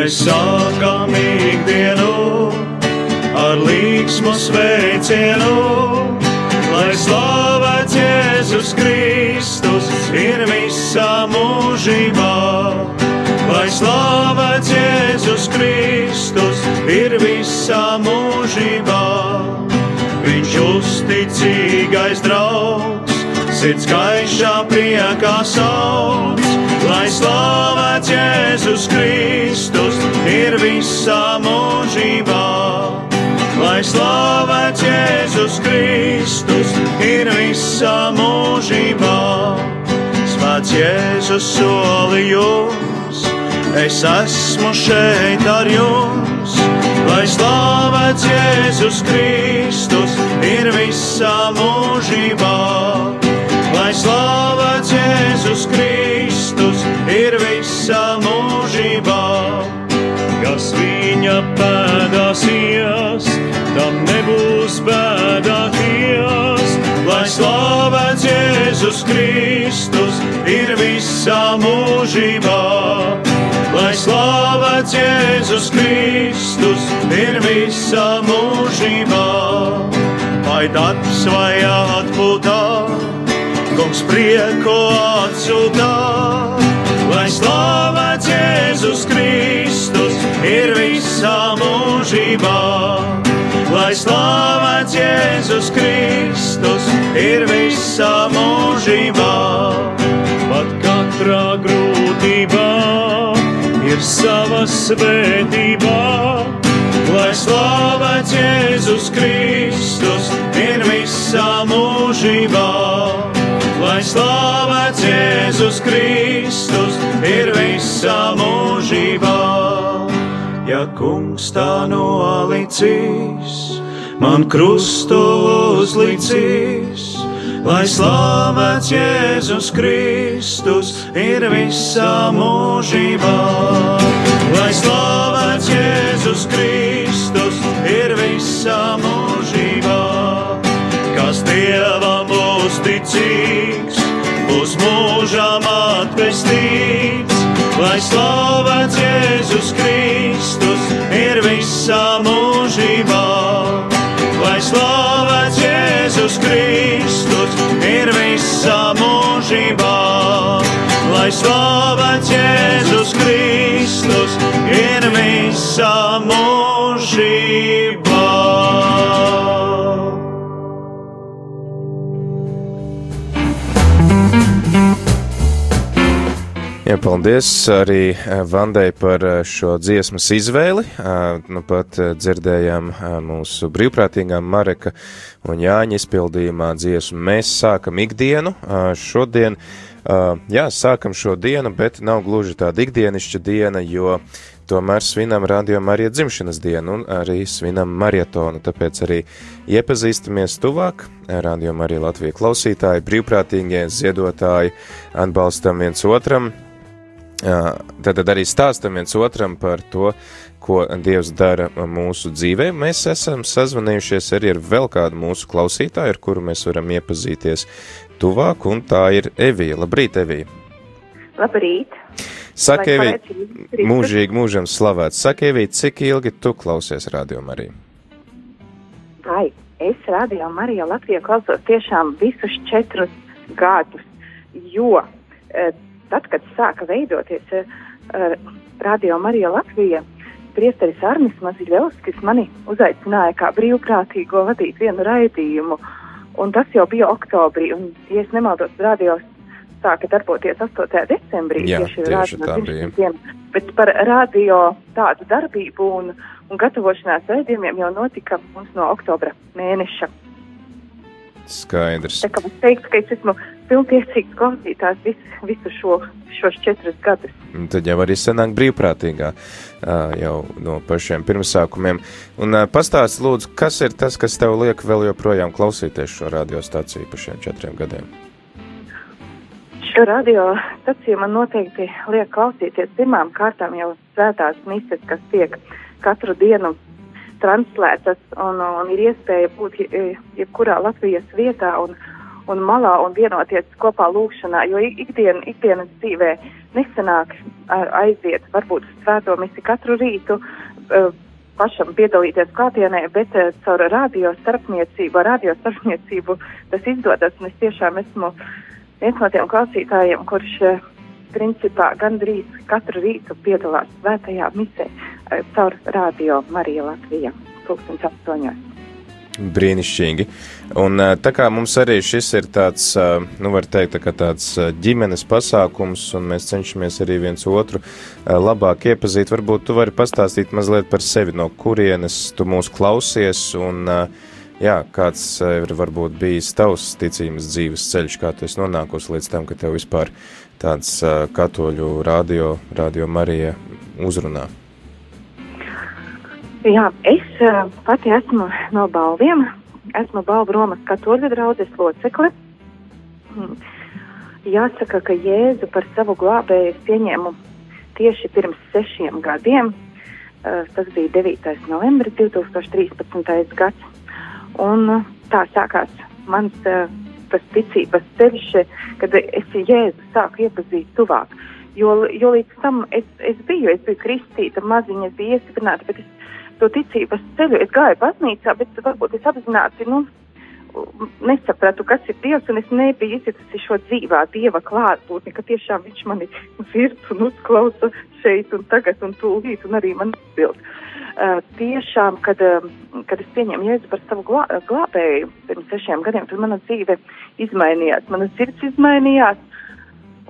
mēs sākam ikdienu ar līksmu sveicienu, lai slavēts Jēzus Kristus ir visā mūžībā. Lai slavēts Jēzus Kristus ir visā mūžībā. Viņš uzticīgais draugs, sirds gaišā priekā sauc. Lai slavēts Jēzus Kristus ir visā mūžībā. Lai slavēts Jēzus Kristus ir visā mūžībā. Svēts Jēzus solījums, es esmu šeit ar jums. Lai slavēts Jēzus Kristus ir visā mūžībā. Lai slavēts Jēzus Kristus ir visā mūžībā. Kas viņa pēdās ies, tam nebūs bēdāties. Lai slavēts Jēzus Kristus ir visā mūžībā. Lai slavēts Jēzus Kristus ir visā mūžībā. Vai darbs vai atpūtā, kungs prieku atsūtā. Lai slavēts Jēzus Kristus ir visā mūžībā. Lai slavēts Jēzus Kristus ir visā mūžībā. Pat katrā grūtībā ir sava svētība. Lai slavēts Jēzus Kristus ir visā mūžībā. Lai slavēts Jēzus Kristus ir visā mūžībā. Ja kungs tā nolicīs, man krustu uzlicīs. Lai slavēts Jēzus Kristus ir visā mūžībā. Lai slavēts Jēzus Kristus ir visā mūžībā. Kas Dievam uzticīgs, būs mūžām atpestīts. Lai slavēts Jēzus Kristus ir visā mūžībā. Lai slavēts Jēzus Kristus ir visā mūžībā. Lai slavēts Jēzus Kristus ir visā mūžībā. Jā, paldies arī eh, Vandai par eh, šo dziesmas izvēli. Eh, Nu pat dzirdējām mūsu brīvprātīgā Mareka un Jāņa izpildījumā dziesmu Mēs sākam ikdienu. Šodien, jā, sākam šo dienu, bet nav gluži tāda ikdienišķa diena, jo tomēr svinam Radio Marija dzimšanas dienu un arī svinam marietonu, tāpēc arī iepazīstamies tuvāk. Radio Marija Latvija klausītāji, brīvprātīgie ziedotāji, atbalstam viens otram. Tad tad arī stāstam viens otram par to, ko Dievs dara mūsu dzīvē. Mēs esam sazvanījušies arī ar vēl kādu mūsu klausītāju, ar kuru mēs varam iepazīties tuvāk, un tā ir Evija. Labrīt, Evija! Labrīt! Saka, Evija, mūžīgi mūžam slavēts. Saka, Evija, cik ilgi tu klausies radio Mariju? Ai, es radio Mariju Latviju klausos tiešām visus četrus gadus, jo eh, tad, kad sāka veidoties eh, radio Marija Latvija, priesteris Arnis Maziļevskis mani uzaicināja kā brīvprātīgo vadīt vienu raidījumu, un tas jau bija oktobrī, un, ja es nemaldos, radio sāka darboties 8. decembrī, Jā, tieši tieši tā bija. diena. Bet par radio tādu darbību un, un gatavošanās raidījumiem jau notika mums no oktobra mēneša. Skaidrs. Tā kā es teiktu, ka es esmu pilntiesīgs klausītājs vis, visu šo, šos četrus gadus. Tad jau arī sanāk brīvprātīgā jau no pašiem pirmsākumiem. Un pastāst lūdzu, kas ir tas, kas tev liek vēl joprojām klausīties šo radiostaciju pa šiem četriem gadiem? Šo radio staciju man noteikti liek klausīties pirmām kārtām jau svētās mises, kas tiek katru dienu translētas un, un ir iespēja būt je- jebkurā Latvijas vietā un, un malā un vienoties kopā lūkšanā, jo ikdien, ikdienas dzīvē nesanāk aiziet varbūt uz svēto misi katru rītu uh, pašam piedalīties klātienē, bet uh, caur radio starpniecību, radio starpniecību tas izdodas, un es tiešām esmu viens no tiem klausītājiem, kurš uh, principā gandrīz katru rītu piedalās svētajā misē caur radio Marija Latvija, 2008. Brīnišķīgi. Un tā kā mums arī šis ir tāds, nu, var teikt, tā tāds ģimenes pasākums, un mēs cenšamies arī viens otru labāk iepazīt, varbūt tu vari pastāstīt mazliet par sevi, no kurienes tu mūs klausies, un, jā, kāds ir varbūt bijis tavs ticības dzīves ceļš, kā tu esi nonākusi līdz tam, ka tev vispār tāds katoļu radio, radio Marija uzrunā. Jā, es uh, pati esmu no balviem. Esmu balvu Romas katoļu draudzes locekle. Hmm. Jāsaka, ka Jēzu par savu glābēju es pieņēmu tieši pirms sešiem gadiem. Uh, tas bija 9. novembris 2013. gads. Un uh, tā sākās mans uh, tas ticības ceļš, kad es Jēzu sāku iepazīt tuvāk. Jo, jo līdz tam es, es biju, es biju kristīta, maziņa, es biju iestiprināta, bet es to ticības ceļu. Es gāju baznīcā, bet varbūt es apzināti, nu, nesapratu, kas ir Dievs, un es nebiju izjutusi šo dzīvā Dieva klātbūtni, ka tiešām viņš mani dzird un uzklausa šeit un tagad un tūlīt un arī man atbild. Uh, tiešām, kad, uh, kad es pieņēmu Jēzu par savu glā, glābēju pirms sešiem gadiem, tad mana dzīve izmainījās, mana sirds izmainījās,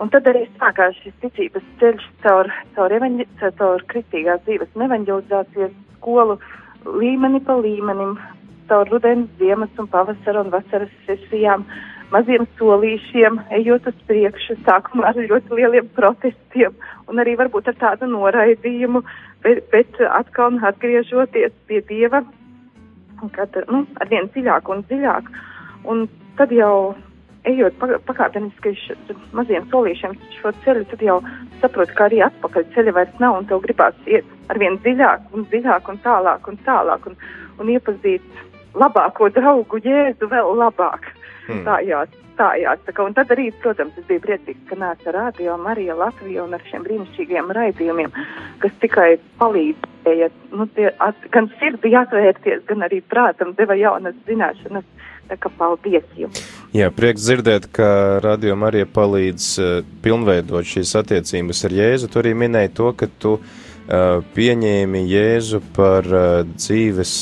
Un tad arī sākās šis ticības ceļš caur, caur, evaņģi, caur kristīgās dzīves un evaņģelizācijas skolu līmeni pa līmenim, caur rudens, ziemas un pavasara un vasaras sesijām, maziem solīšiem, ejot uz priekšu, sākumā ar ļoti lieliem protestiem un arī varbūt ar tādu noraidījumu, bet, bet atkal atgriežoties pie Dieva, kad, nu, ar vien dziļāk un dziļāk. Un tad jau ejot pakāpeniski maziem solīšiem šo ceļu, tad jau saproti, ka arī atpakaļ ceļa vairs nav, un tev gribās iet arvien dziļāk un dziļāk un tālāk un tālāk un, un iepazīt labāko draugu Jēzu vēl labāk. Hmm. Tā jās, tā jāsaka. Un tad arī, protams, es biju priecīgs, ka nāca rādio Marija Latvija un ar šiem brīnišķīgiem raidījumiem, kas tikai palīdzēja, nu, tie, at, gan sirdi atvērties, gan arī prātam deva jaunas zināšanas Tā kā paldies jums! Jā, prieks dzirdēt, ka Radio Marija palīdz uh, pilnveidot šīs attiecības ar Jēzu. Tu arī minēji to, ka tu uh, pieņēmi Jēzu par uh, dzīves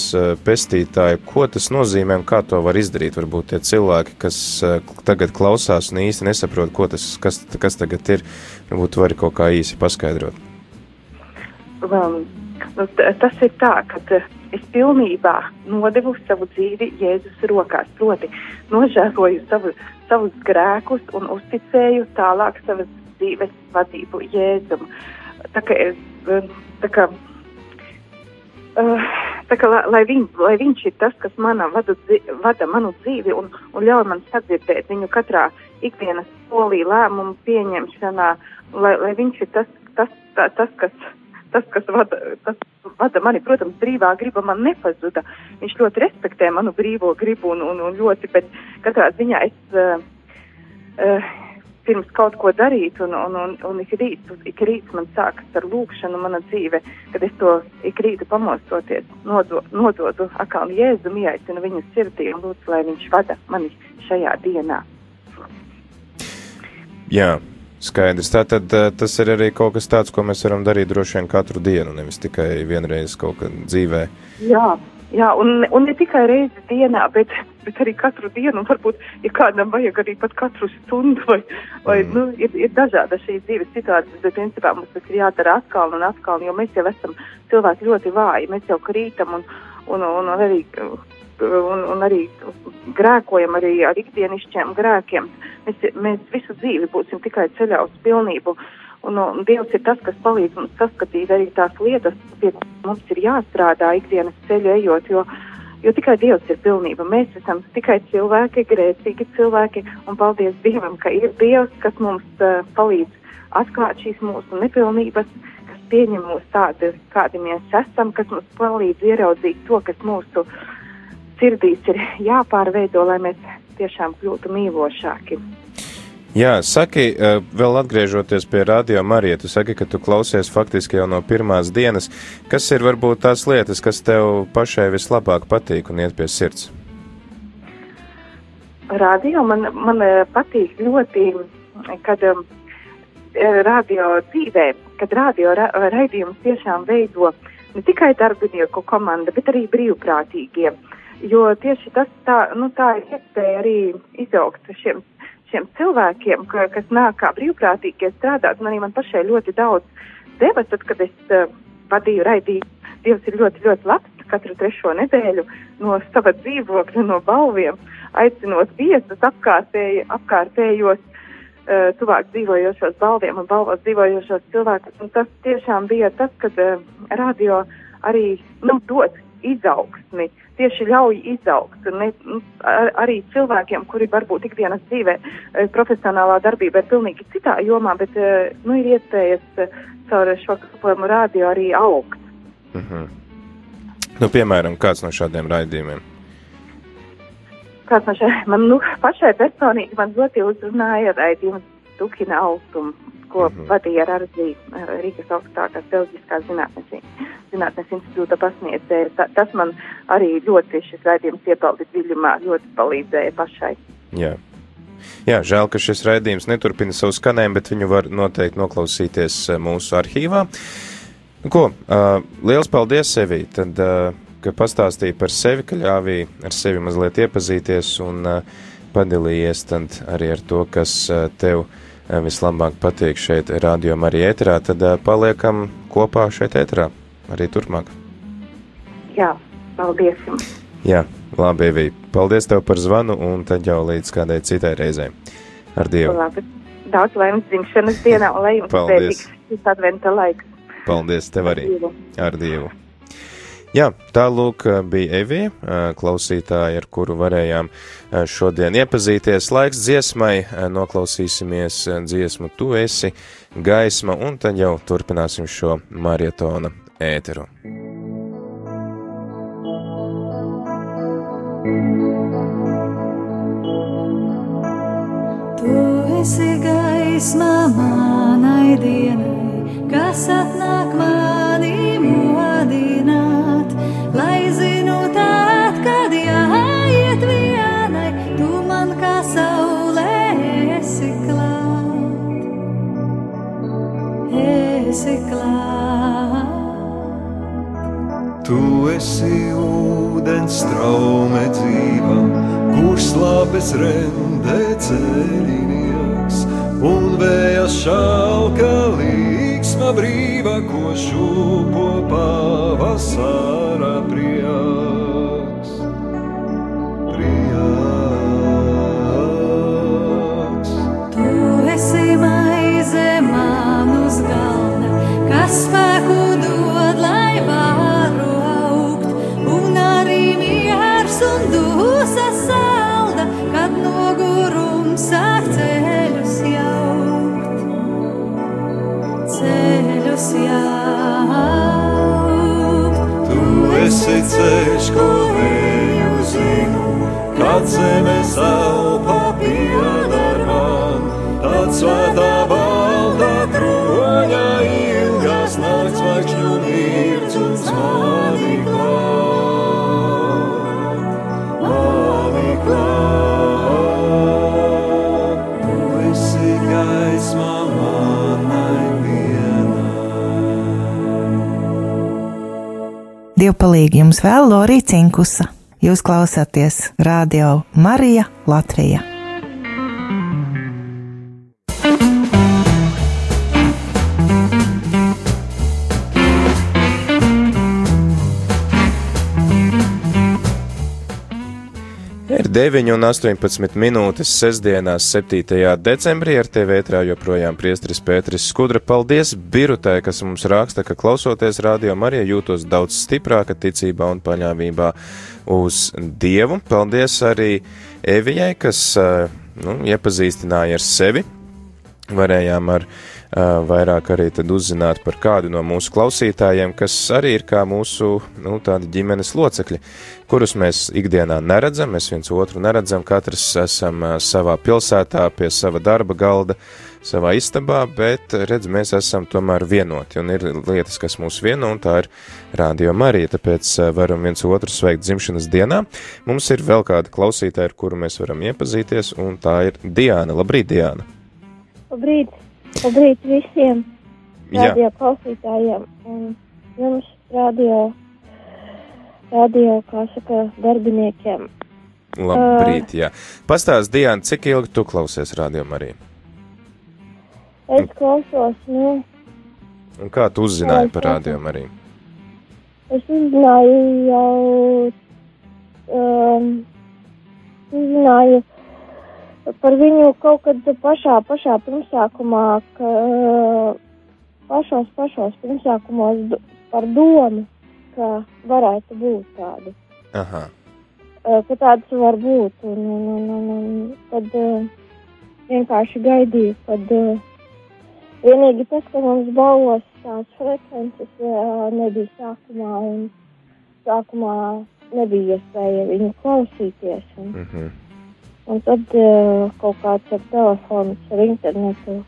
pestītāju. Ko tas nozīmē un kā to var izdarīt? Varbūt tie cilvēki, kas tagad klausās un īsti nesaprot, tas, kas, kas tagad ir, varbūt vari kaut kā īsi paskaidrot. Um, nu, tas ir tā, ka. Uh, es pilnībā nodevu savu dzīvi Jēzus rokās, proti nožēloju savu, savus grēkus un uzticēju tālāk savas dzīves vadību Jēzum. Tā kā, tā kā, tā kā lai, viņ, lai viņš ir tas, kas manā vada, vada manu dzīvi un, un ļauj man sadzirdēt viņu katrā ikdienas solī lēmumu pieņemšanā, lai, lai viņš ir tas, tas, tas, tas kas tas, kas vada, tas vada mani, protams, brīvā griba man nepazuda. Viņš ļoti respektē manu brīvo gribu un, un, un ļoti, bet katrā ziņā es uh, uh, pirms kaut ko darīt, un, un, un, un ik rīts, ik rīts man sākas ar lūkšanu mana dzīve, kad es to ik rītu pamostoties, nodo, nododu akām Jēzum, ieaicinu viņu sirdī un lūdzu, lai viņš vada mani šajā dienā. Jā, Skaidrs. Tātad eh, tas ir arī kaut kas tāds, ko mēs varam darīt droši vien katru dienu, nevis tikai vienreiz kaut kad dzīvē. Jā, jā un, un ne tikai reizi dienā, bet, bet arī katru dienu, un varbūt, ja kādam vajag arī pat katru stundu, vai, vai mm. nu, ir, ir dažāda šīs dzīves situācijas, bet principā mums tas ir jādara atkal un atkal, jo mēs jau esam cilvēki ļoti vāji, mēs jau krītam un, un, un arī un, un arī grēkojam arī ar ikdienišķiem grēkiem. Mēs, mēs visu dzīvi būsim tikai ceļā uz pilnību. Un, un Dievs ir tas, kas palīdz mums saskatīt arī tās lietas, pie kurām mums ir jāstrādā ikdienas ceļu ejot, jo, jo tikai Dievs ir pilnība. Mēs esam tikai cilvēki, grēcīgi cilvēki, un paldies Dievam, ka ir Dievs, kas mums uh, palīdz atklāt šīs mūsu nepilnības, kas pieņem mūs tādi, kādi mēs esam, kas mums palīdz ieraudzīt to, kas mūsu uh, sirdīs ir jāpārveido, lai mēs tiešām kļūtu mīlošāki. Jā, saki, eh, vēl atgriežoties pie radio Marija, tu saki, ka tu klausies faktiski jau no pirmās dienas. Kas ir varbūt tās lietas, kas tev pašai vislabāk patīk un iet pie sirds? Radio man, man eh, patīk ļoti, kad um, radio dzīvē, kad radio ra raidījums tiešām veido ne tikai darbinieku komanda, bet arī brīvprātīgie. Jo tieši tas tā, nu, tā ir iespēja arī izaugt šiem šiem cilvēkiem, ka, kas nāk kā brīvprātīgie strādāt, un arī man pašai ļoti daudz deva, tad, kad es uh, vadīju raidījumu. Dievs ir ļoti, ļoti labs katru trešo nedēļu no sava dzīvokļa, no balviem, aicinot viesus apkārtēji, apkārtējos uh, tuvāk dzīvojošos balviem un balvos dzīvojošos cilvēkus. Un tas tiešām bija tas, kad uh, radio arī nu, dod izaugsmi, tieši ļauj izaugt. Ne, nu, ar, arī cilvēkiem, kuri varbūt ikdienas dzīvē eh, profesionālā darbība ir pilnīgi citā jomā, bet eh, nu, ir iespējas eh, caur šo kalpojumu rādio arī augt. Mm -hmm. nu, piemēram, kāds no šādiem raidījumiem? Kāds no šādiem? Man nu, pašai personīgi man ļoti uzrunāja raidījums Tukina Altuma ko mm -hmm. vadīja ar Arzī Rīgas augstākās Belģiskās zinātnes, zinātnes institūta pasniedzēja. Ta, tas man arī ļoti šis raidījums iepaldīt dziļumā, ļoti palīdzēja pašai. Jā. Jā, žēl, ka šis raidījums neturpina savu skanējumu, bet viņu var noteikti noklausīties mūsu arhīvā. Nu, ko, uh, liels paldies sevi, tad, uh, ka pastāstīji par sevi, ka ļāvī ar sevi mazliet iepazīties un uh, padalījies tad arī ar to, kas uh, tev ir Eh, vislabāk patīk šeit rādījumā arī ēterā, tad eh, paliekam kopā šeit ēterā arī turpmāk. Jā, paldies jums. Jā, labi, Evī. Paldies tev par zvanu un tad jau līdz kādai citai reizei. Ar Dievu. Labi. Daudz laimes dzimšanas dienā un lai jums Paldies. šis adventa laiks. Paldies tev arī. Ar Dievu. Ar Dievu. Jā, tā lūk bija Evija, klausītāja, ar kuru varējām šodien iepazīties. Laiks dziesmai, noklausīsimies dziesmu Tu esi gaisma, un tad jau turpināsim šo marietona ēteru. Tu esi gaisma manai dienai, kas atnāk manī modināt, lai esi klāt. Tu esi ūdens straume dzīva, kurš slāpes rendē ceļinieks, un vējas šalka līksma brīva, ko šūpo pavasara prieks. Esi ceļš, ko eju zinu, kad zeme salpa piedar man, tad svētā Dievpalīgi jums vēl Lorija Cinkusa. Jūs klausāties Radio Marija Latvija. 9 un 18 minūtes sestdienās, 7. decembrī ar TV ētrā joprojām priestris Pēteris Skudra. Paldies Birutai, kas mums raksta, ka klausoties radio Marija jūtos daudz stiprāka ticībā un paļāvībā uz Dievu. Paldies arī Evijai, kas nu, iepazīstināja ar sevi. Varējām ar uh, vairāk arī uzzināt par kādu no mūsu klausītājiem, kas arī ir kā mūsu, nu, ģimenes locekļi, kurus mēs ikdienā neredzam, mēs viens otru neredzam, katrs esam savā pilsētā pie sava darba galda, savā istabā, bet, redz, mēs esam tomēr vienoti, un ir lietas, kas mūs vieno, un tā ir Rādio Marija, tāpēc varam viens otru sveikt dzimšanas dienā. Mums ir vēl kāda klausītāja, ar kuru mēs varam iepazīties, un tā ir Diāna. Labrīt, Diāna! Labrīt, labrīt visiem radio klausītājiem un jums radio, radio, kā saka, darbiniekiem. Labrīt, jā. Pastāst, Diana, cik ilgi tu klausies radio Mariju? Es klausos, nu, Un kā tu uzzināji par radio Mariju? es uzzināju jau, um, uzzināju par viņu kaut kad pašā, pašā pirmsākumā, ka uh, pašos, pašos pirmsākumos par domu, ka varētu būt tādi. Aha, uh, ka tāds var būt. Un, un, un, un, un tad uh, vienkārši gaidīju, kad uh, vienīgi tas, ka mums balvos tās frekvences uh, nebija sākumā, un sākumā nebija iespēja viņu klausīties. Un, mhm. Un tad uh, kaut kāds ar telefonu, ar internetu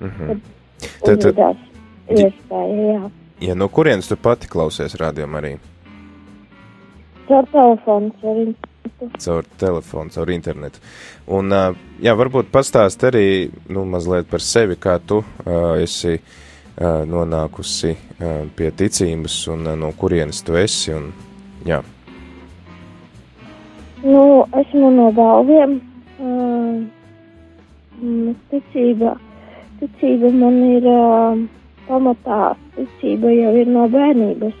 mhm. Tad- tad- uzvedās iespēja, jā. Ja no kurienes tu pati klausies radio Mariju? Caur telefonu, ar internetu. Caur telefonu, caur internetu. Un, ā, jā, varbūt pastāst arī, nu, mazliet par sevi, kā tu uh, esi uh, nonākusi uh, pie ticības un uh, no kurienes tu esi. Un, jā, Nu, esmu no balviem. Uh, mm, ticība, ticība man ir uh, pamatā. Ticība jau ir no bērnības,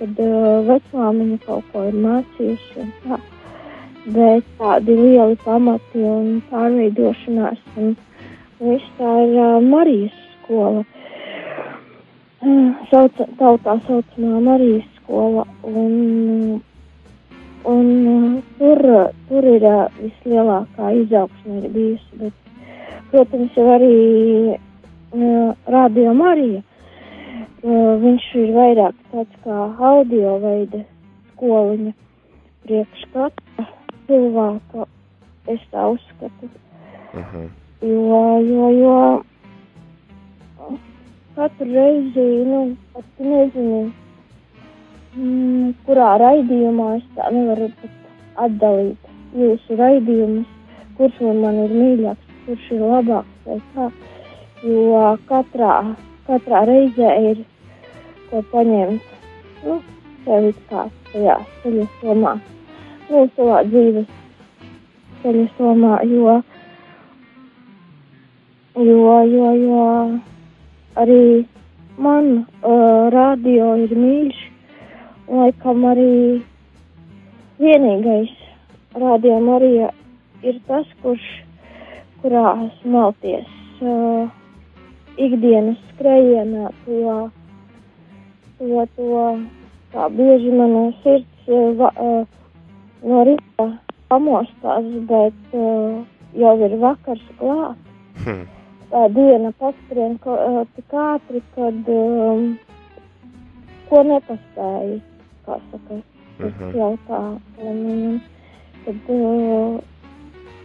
kad uh, vecmāmiņa kaut ko ir mācījusi. Tā. Bet tādi lieli pamati un pārveidošanās. Un viss tā ir uh, Marijas skola. Uh, sauc, tautā saucamā Marijas skola. Un, Un uh, tur, uh, tur ir uh, vislielākā izaugsme bijusi. Bet, protams, jau arī uh, Radio Marija. Uh, viņš ir vairāk tāds kā audio veida skoliņa priekš katra cilvēka. Es tā uzskatu. mhm. Jo, jo, jo katru reizi, nu, pat nezinu, mm, kurā raidījumā es tā nevaru atdalīt jūsu raidījumus, kurš man ir mīļāks, kurš ir labāks vai kā. Jo katrā, katrā reizē ir ko paņemt, nu, sev it kā tajā ceļa somā, nu, savā dzīves ceļa somā, jo jo, jo, jo arī man uh, radio ir mīļš. Laikam arī vienīgais radio Marija ir tas, kurš, kurā smelties uh, ikdienas skrējienā, to, to, to kā bieži man sirds uh, uh, no rīta pamostās, bet uh, jau ir vakars klāt Hm. tā diena paskrien ā, tik ātri, kad um, ko nepaspēju, kā saka, es Mhm. jautā. Un, un, tad uh,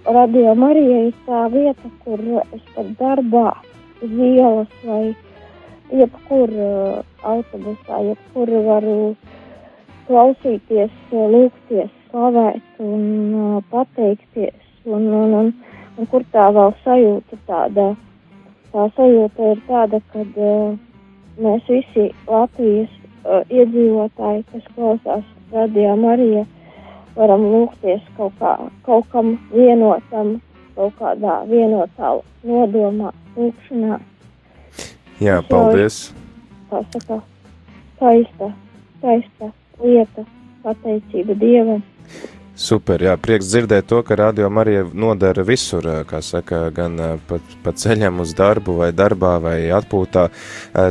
radio Marija ir tā vieta, kur es pat darbā, uz ielas vai jebkur uh, autobusā, jebkur varu klausīties, uh, lūgties, slavēt un uh, pateikties. Un, un, un, un kur tā vēl sajūta tāda, tā sajūta ir tāda, kad uh, mēs visi Latvijas uh, iedzīvotāji, kas klausās radio Marija, varam lūgties kaut, kā, kaut kam vienotam, kaut kādā vienotā nodomā, lūkšanā, Jā, paldies. kā saka, skaista, skaista lieta, pateicība Dievam. Super, jā, prieks dzirdēt to, ka radio Marija nodara visur, kā saka, gan pa, pa ceļam uz darbu vai darbā vai atpūtā.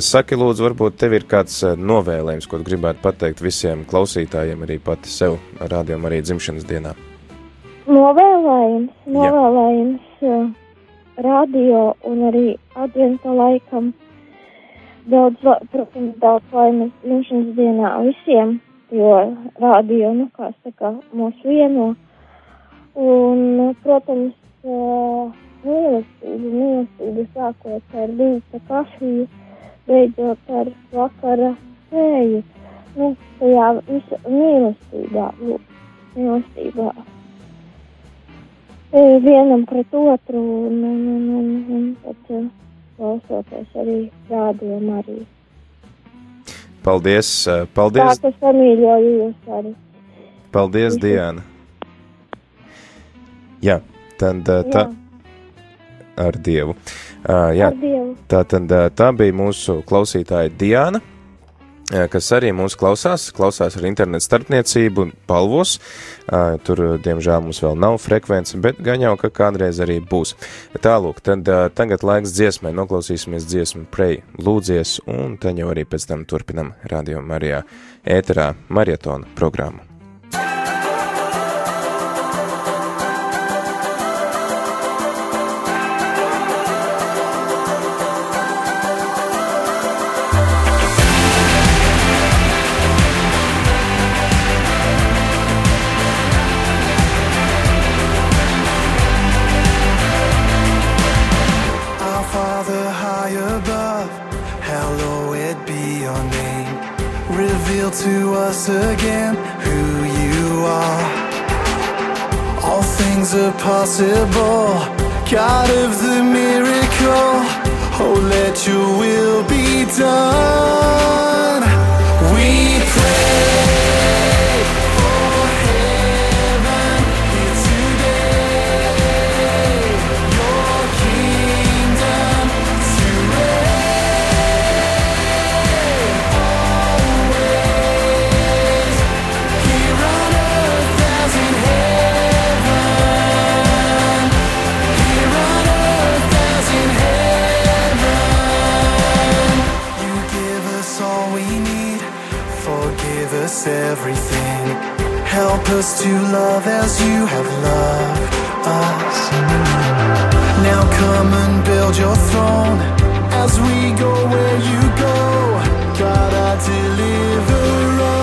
Saki, lūdzu, varbūt tev ir kāds novēlējums, ko tu gribētu pateikt visiem klausītājiem, arī pati sev radio Marija dzimšanas dienā. Novēlējums, novēlējums uh, radio un arī adventa laikam. Daudz, protams, daudz laimes dzimšanas dienā visiem, jo radio, nu, kā saka, mūs vieno. Un, protams, uh, mīlestība, mīlestība sākot ar rīta kafiju, beidzot ar vakara sēju. Nu, tajā visa mīlestībā, mīlestībā. E, Vienam pret otru un, un, un, un, un uh, klausoties arī rādījumā arī. Paldies, Tā, paldies, ka samīļoju jūs arī. paldies, Diana. Jā, tad tā Jā, ar Dievu. Uh, jā, ar Dievu. tā tad tā bija mūsu klausītāja Diana. Kas arī mūs klausās, klausās ar internetu starpniecību, palvos. Tur, diemžēl, mums vēl nav frekvence, bet gan jau, ka kādreiz arī būs. Tālūk, tad tagad laiks dziesmai, noklausīsimies dziesmu Pray, lūdzies, un tad jau arī pēc tam turpinam Radio Marijā ēterā maratona programmu. Us again who you are. All things are possible, God of the miracle. Oh, let your will be done. Everything. Help us to love as you have loved us. Now come and build your throne as we go where you go. God, our deliverer.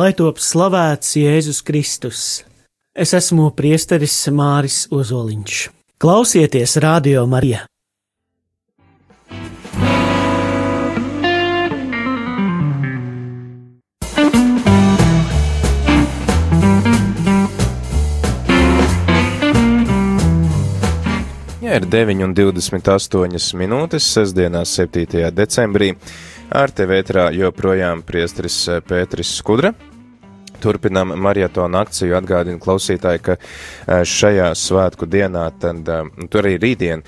Lai top slavēts Jēzus Kristus. Es esmu priesteris Māris Ozoliņš. Klausieties Radio Marija! Ir 9,28 minūtes, sestdienās, 7. decembrī. Ar tevi ētrā joprojām priesteris Pēteris Skudra. Turpinām marietonu akciju. Atgādinu klausītāji, ka eh, šajā svētku dienā, tad eh, tur arī rītdien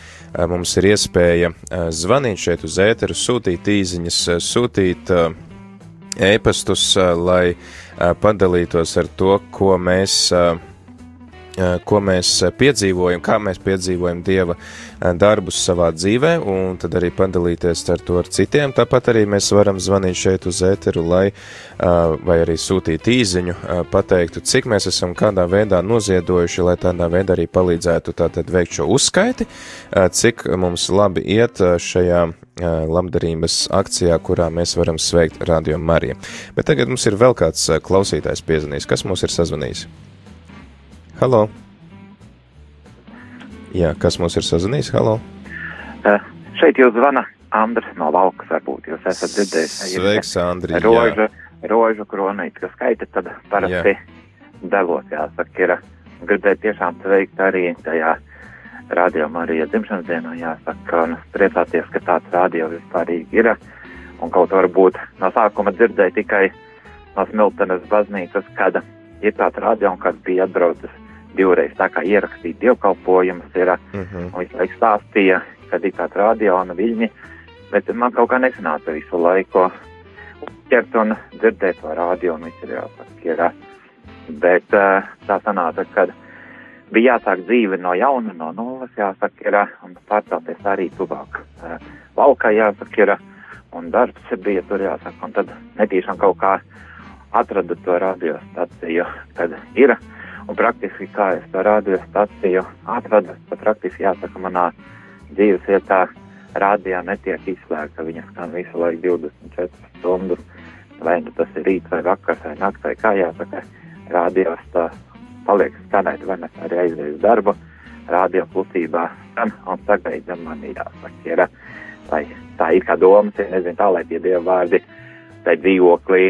mums ir iespēja zvanīt šeit uz ēteru, sūtīt īziņas, sūtīt ēpastus, lai padalītos ar to, ko mēs ko mēs piedzīvojam, kā mēs piedzīvojam Dieva darbus savā dzīvē, un tad arī padalīties ar to ar citiem. Tāpat arī mēs varam zvanīt šeit uz ēteru, lai vai arī sūtīt īziņu, pateiktu, cik mēs esam kādā veidā noziedojuši, lai tādā veidā arī palīdzētu tātad veikt šo uzskaiti, cik mums labi iet šajā labdarības akcijā, kurā mēs varam sveikt Radio Mariju. Bet tagad mums ir vēl kāds klausītājs piezvanījis, kas mums ir sazvanījis. Halo! Jā, kas mums ir sazvanījis? Halo! Uh, šeit jūs zvana Andris no Valkas, varbūt jūs esat dzirdējis. Sveiks, Andri! Rožu, rožu kronīt, kas skaita, tad parasti jā. devos, jāsaka, ir gribēju tiešām sveikt arī tajā rādījumā arī dzimšanas dienā, jāsaka, un priecāties, ka tāds rādio vispārīgi ir, un kaut varbūt no sākuma dzirdēju tikai no Smiltenes baznīcas, kad ir tāds rādio, un kad bija atbraucis divreiz tā kā ierakstīt dievkalpojumus, ir, uh Mhm. -huh. un visu laiku stāstīja, kad ir tāds radio un viļņi, bet man kaut kā nesanāca visu laiku ķert un dzirdēt to radio un visu ir jāsaka, ir, bet tā sanāca, kad bija jāsāk dzīve no jauna, no nulles, jāsaka, ir, un pārcelties arī tuvāk valkā, jāsaka, ir, un darbs bija tur, jāsaka, un tad netīšām kaut kā atradu to radiostaciju, kad ir, Un praktiski, kā es to radiostaciju atradu, tad praktiski jāsaka, manā dzīves vietā rādījā netiek izslēgta. Viņa skan visu laiku 24 stundas, vai nu tas ir rīts vai vakars vai nakts vai kā jāsaka, rādījos tā paliek skanēt, vai mēs arī aizies darbu, rādio klusībā skan un sagaidām manī jāsaka, ir, lai tā ir kā domas, ja nezinu tā, lai tie dievu vārdi tai dzīvoklī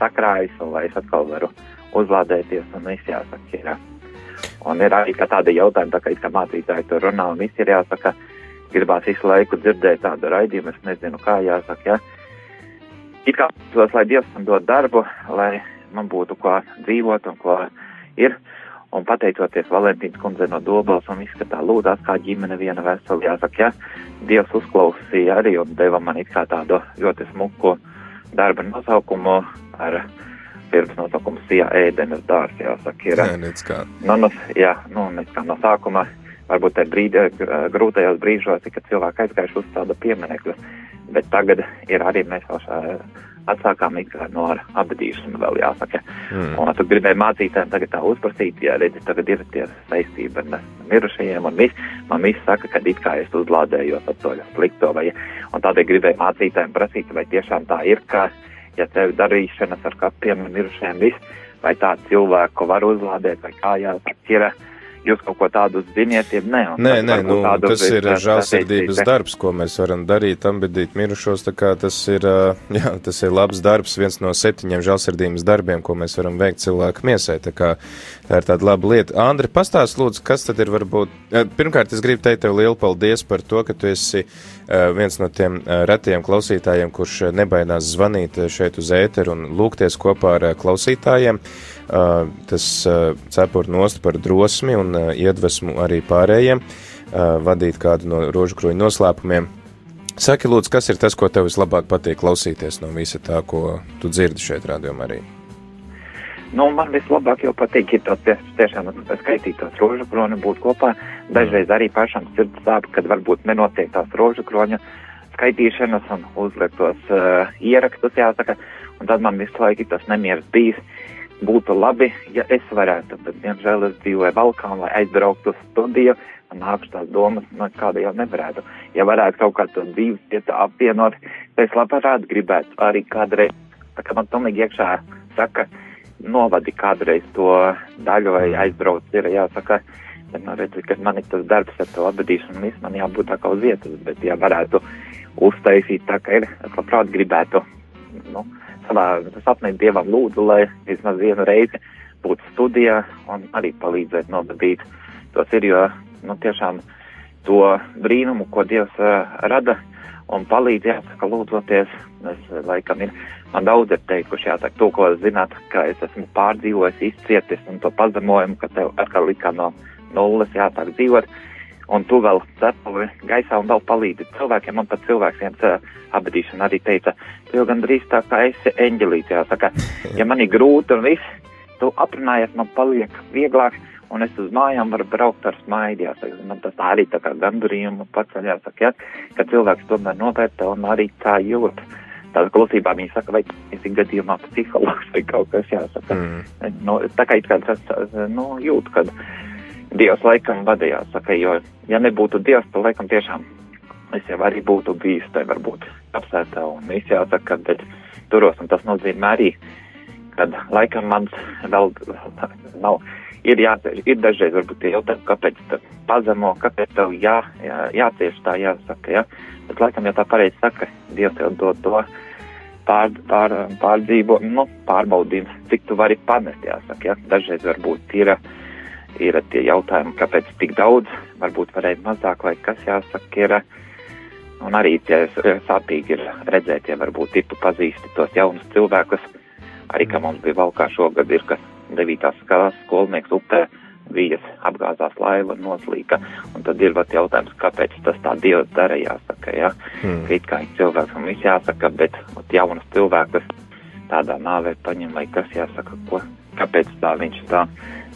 sakrājas un lai es atkal varu uzlādēties un viss jāsaka. Ir. Un ir arī tādi jautājumi, tā kā, kā mācītāji tur runā, un viss ir jāsaka, gribās visu laiku dzirdēt tādu raidījumu, es nezinu, kā jāsaka. Ja? It kā tos, lai Dievs man dod darbu, lai man būtu ko dzīvot un ko ir. Un pateicoties Valentīnas kundzei no Dobels un viss, ka tā lūdās kā ģimene viena vesela, jāsaka, ja Dievs uzklausīja arī un deva man it kā tādu ļoti smuku darba nosaukumu ar pirms nosaukums Sijā ēdenes dārs, jāsaka, ir. Jā, nec kā. Nu, nu, jā, nu, nec kā no sākuma, varbūt te brīdī, grūtajos brīžos, kad cilvēki aizgājuši uz tādu pieminekļu, bet tagad ir arī mēs vēl šā atsākām no apbedīšanu vēl jāsaka. Mm. Un tu gribēji mācītājiem tagad tā uzprasīt, ja redzi, tagad ir tie saistība ar mirušajiem, un viss, man viss saka, ka it kā es uzlādējos to slikto, vai, un tādēļ gribēju mācītājiem prasīt, vai tiešām tā ir, ka, ja tev darīšanas ar kapiem un mirušajiem viss, vai tādu cilvēku var uzlādēt, vai kā jāsaka, ir, jūs kaut ko tādu ziniet, ja nē. Nē, nē, nu, tas ir žēlsirdības darbs, ko mēs varam darīt, ambedīt mirušos, tā kā tas ir, jā, tas ir labs darbs, viens no septiņiem žēlsirdības darbiem, ko mēs varam veikt cilvēku miesai, tā kā tā ir tāda laba lieta. Andri, pastāst lūdzu, kas tad ir varbūt, pirmkārt, es gribu teikt tev lielu paldies par to, ka tu esi viens no tiem retiem klausītājiem, kurš nebaidās zvanīt šeit uz ēteru un lūgties kopā ar klausītājiem. Uh, tas uh, cepur nost par drosmi un uh, iedvesmu arī pārējiem vadīt kādu no rožu kroņa noslēpumiem. Saki, lūdzu, kas ir tas, ko tev vislabāk patīk klausīties no visa tā, ko tu dzirdi šeit, rādījumā arī? Nu, man vislabāk jau patīk, ir tas tiešām skaitīt tos rožu kroņu, būt kopā. Dažreiz arī pašam sirds sāp, kad varbūt nenotiek tās rožu kroņu skaitīšanas un uzliek tos uh, ierakstus, jāsaka. Un tad man visu laiku tas nemieris bijis. Būtu labi, ja es varētu, bet, diemžēl, es dzīvoju valkā un, lai aizbrauktu uz studiju, man nāks tās domas, no kāda jau nevarētu. Ja varētu kaut kā to dzīves vietu apvienot, tad es labprāt gribētu arī kādreiz, tā kā man tomīgi iekšā saka, novadi kādreiz to daļu vai aizbrauc, ir jāsaka, bet, nu, redzi, kad man ir tas darbs ar to atbadīšanu, viss man jābūt tā kā uz vietas, bet, ja varētu uztaisīt tā, ka ir, es labprāt gribētu, nu, savā sapnī dievam lūdzu, lai vismaz vienu reizi būtu studijā un arī palīdzēt nobadīt tos ir, jo, nu, tiešām to brīnumu, ko Dievs uh, rada un palīdz, jāsaka, lūdzoties. Es, laikam, ir, man daudz ir teikuši, jāsaka, to, ko zināt, ka es esmu pārdzīvojis, izcietis un to pazemojumu, ka tev atkal likā no nulles jāsāk dzīvot. Un tu vēl cepuri gaisā un vēl palīdzi cilvēkiem. Man pat uh, apbedīšana arī teica, tu jau gandrīz tā kā esi eņģelīts, jāsaka, ja man ir grūti un viss, tu aprunājies, man paliek vieglāk un es uz mājām varu braukt ar smaidu, jāsaka. Man tas arī tā kā gandurījumu paceļ, jāsaka, ja, ka cilvēks tomēr novērtē un arī tā jūt. Tādā klusībā viņi saka, vai esi gadījumā psihologs vai kaut kas jāsaka. Mm. Nu, tā kā it kā tas, nu, jūt, kad Dievs laikam vadījās, saka, jo, ja nebūtu Dievs, tad laikam tiešām es jau arī būtu bijis, tai varbūt apsētā un viss jāsaka, bet turos, un tas nozīmē arī, kad laikam mans vēl nav ir, jā, ir dažreiz varbūt tie jautājumi, kāpēc tā pazemo, kāpēc tev jā, jā, jācieš tā jāsaka, jā. Bet laikam jau tā pareizi saka, Dievs tev dod to pār, pār, pārdzīvo, nu, pārbaudījumu, cik tu vari panest, jāsaka, jā. Dažreiz varbūt ir, ir tie jautājumi, kāpēc tik daudz, varbūt varēja mazāk, vai kas jāsaka, ir. Un arī tie sāpīgi ir redzēt, ja varbūt ir tu pazīsti tos jaunus cilvēkus, arī kā mums bija valkā šogad ir, kas 9. klases skolnieks upē vijas apgāzās laiva noslīka, un tad ir vat jautājums, kāpēc tas tā Dievs dara, jāsaka, jā, mm. ka it kā un viss jāsaka, bet vat jaunas cilvēkus tādā nāvē paņem, vai kas jāsaka, ko, kāpēc tā viņš tā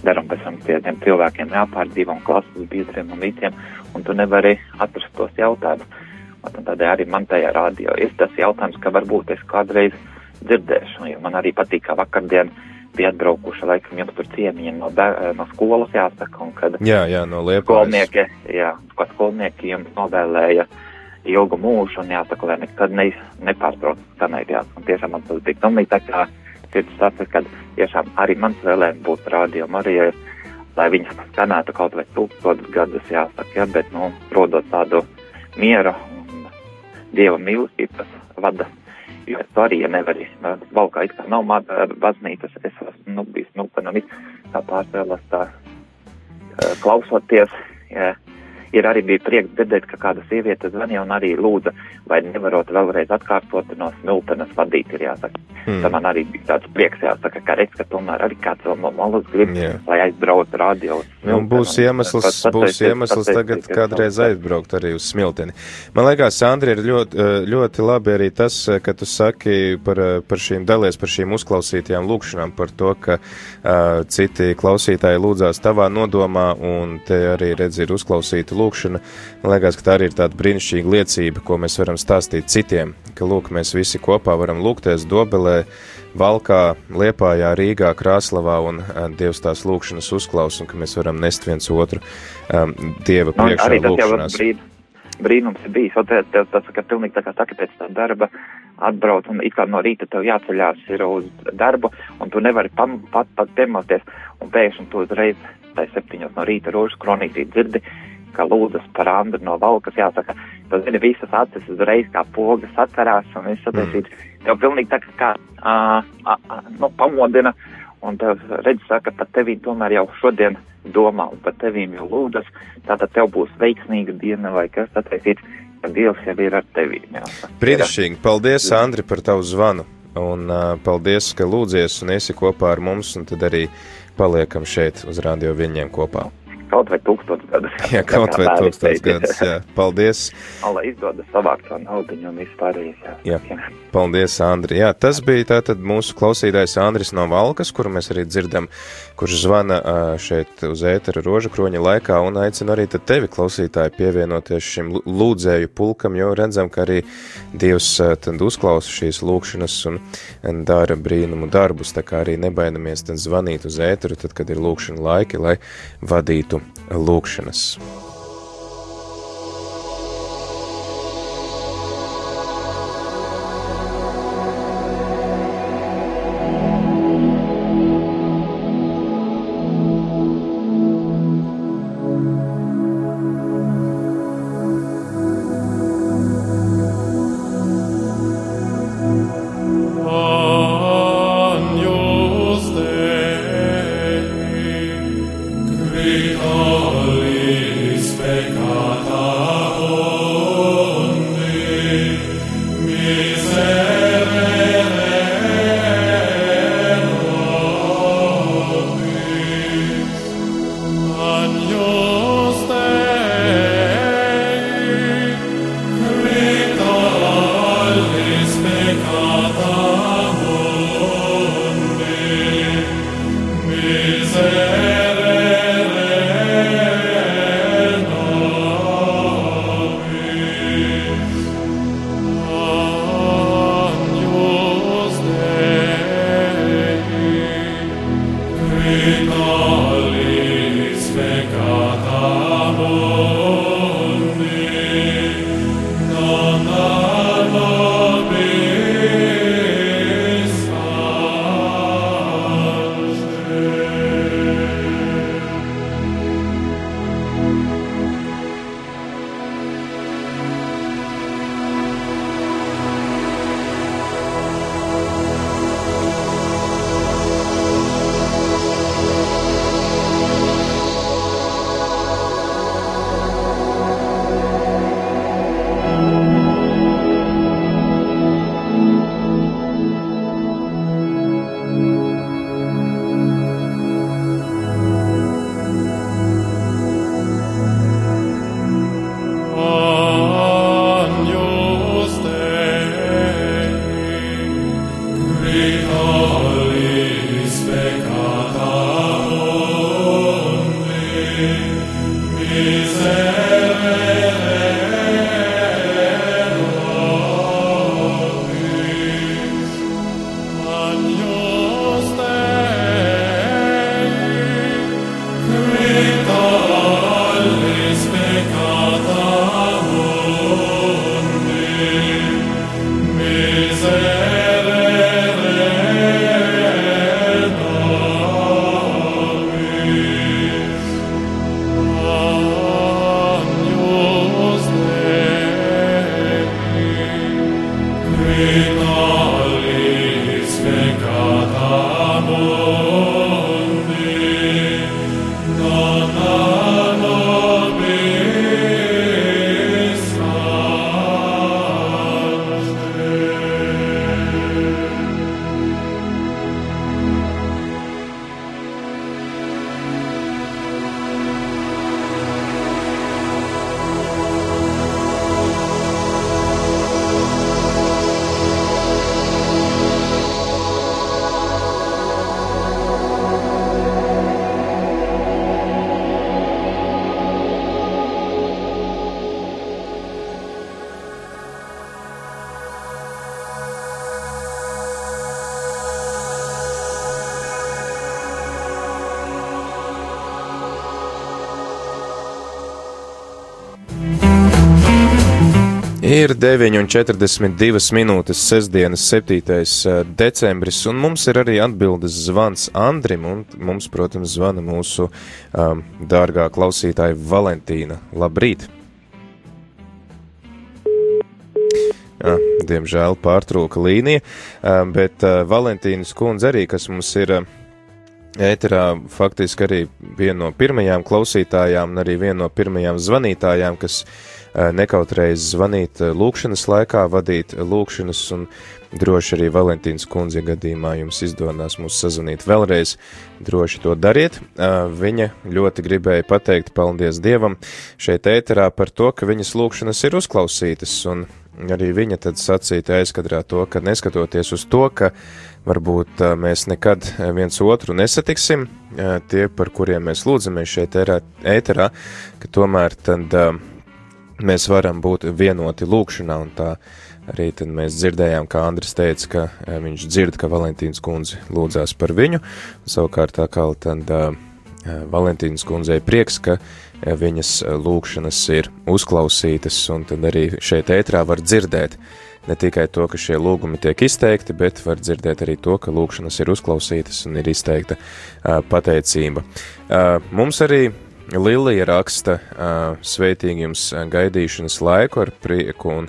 un pēc tam pie tiem cilvēkiem jāpārdzīvo un klases biedriem un visiem, un tu nevari atrast tos jautājumus. Tādēļ arī man tajā rādio ir tas jautājums, ka varbūt es kādreiz dzirdēšu, jo man arī patīk, kā vakardien bija atbraukuši laikam jums tur ciemiņi no, no skolas jāsaka, un kad jā, jā, no skolnieki, jā, kad skolnieki jums novēlēja ilgu mūžu un jāsaka, lai nekad ne, nepārtrauc skanēt, jā, un tiešām man tas bija domīgi, tā kā sirds saka, kad tiešām arī mans vēlējums būtu radio Marijai, lai viņas skanētu kaut vai tūkstotis gadus, jāsaka, jā, bet, nu, rodot tādu mieru un dieva mīlestības vada. Jo es arī, ja nevaru, valkā it kā nav baznīcas, es esmu, nu, bijis, nu, nu, tā pārspēlēs tā klausoties, ja, ir arī bija prieks dzirdēt, ka kāda sieviete zvanīja un arī lūdza, vai nevarot vēlreiz atkārtot no smiltenes vadīt, ir jāsaka. Hmm. Tā man arī bija tāds prieks, jāsaka, ka redz, ka tomēr arī kāds vēl no malas grib, yeah. lai aizbrauc radio. Nu, būs iemesls, būs iemesls tagad kādreiz aizbraukt arī uz smilteni. Man liekas, Sandri, ir ļoti, ļoti labi arī tas, ka tu saki par, par šīm dalies, par šīm uzklausītajām lūkšanām, par to, ka uh, citi klausītāji lūdzās tavā nodomā, un te arī redz ir uzklausīta lūkšana. Man liekas, ka tā arī ir tāda brīnišķīga liecība, ko mēs varam stāstīt citiem, ka lūk, mēs visi kopā varam lūgties dobelē, Valkā, Liepājā, Rīgā, Krāslavā un uh, Dievs tās lūkšanas uzklaus un ka mēs varam nest viens otru um, Dieva priekšā no, lūkšanās. Brīnums ir bijis, tev tas, ka pilnīgi tā kā saka pēc tā darba atbrauc un it kā no rīta tev jāceļās ir uz darbu un tu nevari pam, pat, pat piemoties un pēkšņi tu uzreiz tai septiņos no rīta rožu kronītī dzirdi, ka lūdzas par Andru no valkas, jāsaka, tu zini, visas acis uzreiz kā pogas atcerās un viss sataisīts. Mm. Tev pilnīgi tā kā, uh, uh, nu, pamodina un tev redz, saka, par tevi tomēr jau šodien domā un par tevīm jau lūdzas, tātad tev būs veiksmīga diena vai kas sataisīts, ka Dievs jau ir ar tevīm. Brīnišķīgi, paldies, Andri, par tavu zvanu. Un uh, paldies, ka lūdzies un esi kopā ar mums, un tad arī paliekam šeit uz radio viņiem kopā. Kaut vai tūkstotis gadus. Jā, kaut vai tūkstotis gadus, jā. Paldies. Lai izdodas savākt to naudiņu un vispārējais, jā. jā. Paldies, Andri. Jā, tas bija tātad mūsu klausītājs Andris no Valkas, kuru mēs arī dzirdam, kurš zvana šeit uz ētera roža kroņa laikā un aicina arī tad tevi, klausītāji, pievienoties šim lūdzēju pulkam, jo redzam, ka arī Dievs tad uzklausa šīs lūkšanas un dara brīnumu darbus, tā kā arī nebainamies tad zvanīt uz ēteru, tad, kad ir lūkšana laiki, lai vadītu lūkšanas. Ir 9,42 minūtes, sestdienas 7. eh, decembris, un mums ir arī atbildes zvans Andrim, un mums, protams, zvana mūsu um, dārgā klausītāja Valentīna. Labrīt! Jā, diemžēl pārtrūka līnija, uh, bet uh, Valentīnas kundze arī, kas mums ir uh, ēterā, faktiski arī viena no pirmajām klausītājām un arī viena no pirmajām zvanītājām, kas uh, nekautrējas zvanīt uh, lūkšanas laikā, vadīt lūkšanas un droši arī Valentīnas kundze gadījumā jums izdonās mūs sazvanīt vēlreiz, droši to dariet. Uh, viņa ļoti gribēja pateikt paldies Dievam šeit ēterā par to, ka viņas lūkšanas ir uzklausītas un arī viņa tad sacīja aizkadrā to, ka neskatoties uz to, ka varbūt mēs nekad viens otru nesatiksim, tie, par kuriem mēs lūdzamies šeit ēterā, ka tomēr tad mēs varam būt vienoti lūkšanā un tā arī mēs dzirdējām, kā Andris teica, ka viņš dzird, ka Valentīns kundze lūdzās par viņu, savukārt tā kā tad Valentīnas kundzei prieks, ka viņas lūkšanas ir uzklausītas, un tad arī šeit ētrā var dzirdēt ne tikai to, ka šie lūgumi tiek izteikti, bet var dzirdēt arī to, ka lūkšanas ir uzklausītas un ir izteikta uh, pateicība. Uh, mums arī Lilija raksta sveitīgi jums gaidīšanas laiku ar prieku un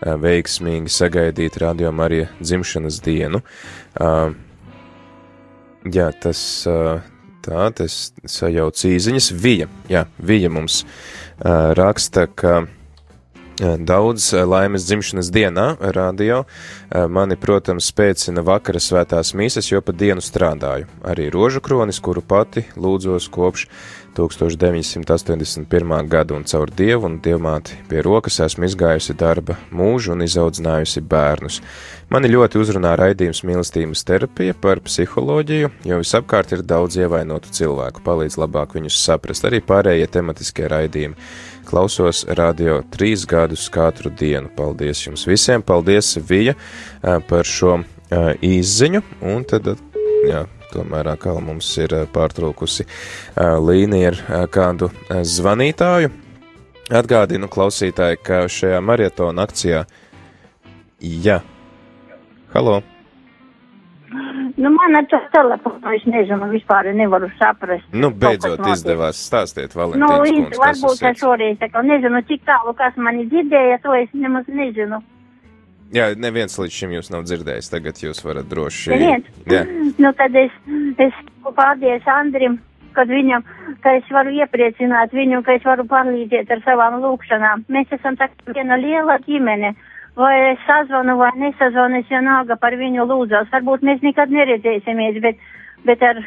veiksmīgi sagaidīt Radio Marija dzimšanas dienu. Jā, tas, Tā, tas sajauc īziņas. Vija, jā, Vija mums raksta, ka Daudz laimes dzimšanas dienā radio mani, protams, spēcina vakara svētās mīsas, jo pa dienu strādāju. Arī rožu kronis, kuru pati lūdzos kopš 1981. gada un caur dievu un dievmāti pie rokas esmu izgājusi darba mūžu un izaudzinājusi bērnus. Mani ļoti uzrunā raidījums mīlestības terapija par psiholoģiju, jo visapkārt ir daudz ievainotu cilvēku, palīdz labāk viņus saprast, arī pārējie tematiskie raidījumi. Klausos radio trīs gadus katru dienu. Paldies jums visiem, paldies Vija par šo izziņu, un tad, jā, tomēr atkal mums ir pārtraukusi līnija ar kādu zvanītāju. Atgādinu klausītāji, ka šajā maratona akcijā, jā, halo! Nu, man ar to telefonu es nezinu, vispār nevaru saprast. Nu, beidzot izdevās stāstīt Valentīnas nu, iz, varbūt es šoreiz, tā kā nezinu, cik tālu, kas mani dzirdēja, to es nemaz nezinu. Jā, neviens līdz šim jūs nav dzirdējis, tagad jūs varat droši. Neviens? Jā. Nu, tad es, es paldies Andrim, kad viņam, ka es varu iepriecināt viņu, ka es varu palīdzēt ar savām lūkšanām. Mēs esam tā viena liela ģimene. Vai es sazvanu vai nesazvanu, es vienalga par viņu lūdzos. Varbūt mēs nekad neredzēsimies, bet, bet ar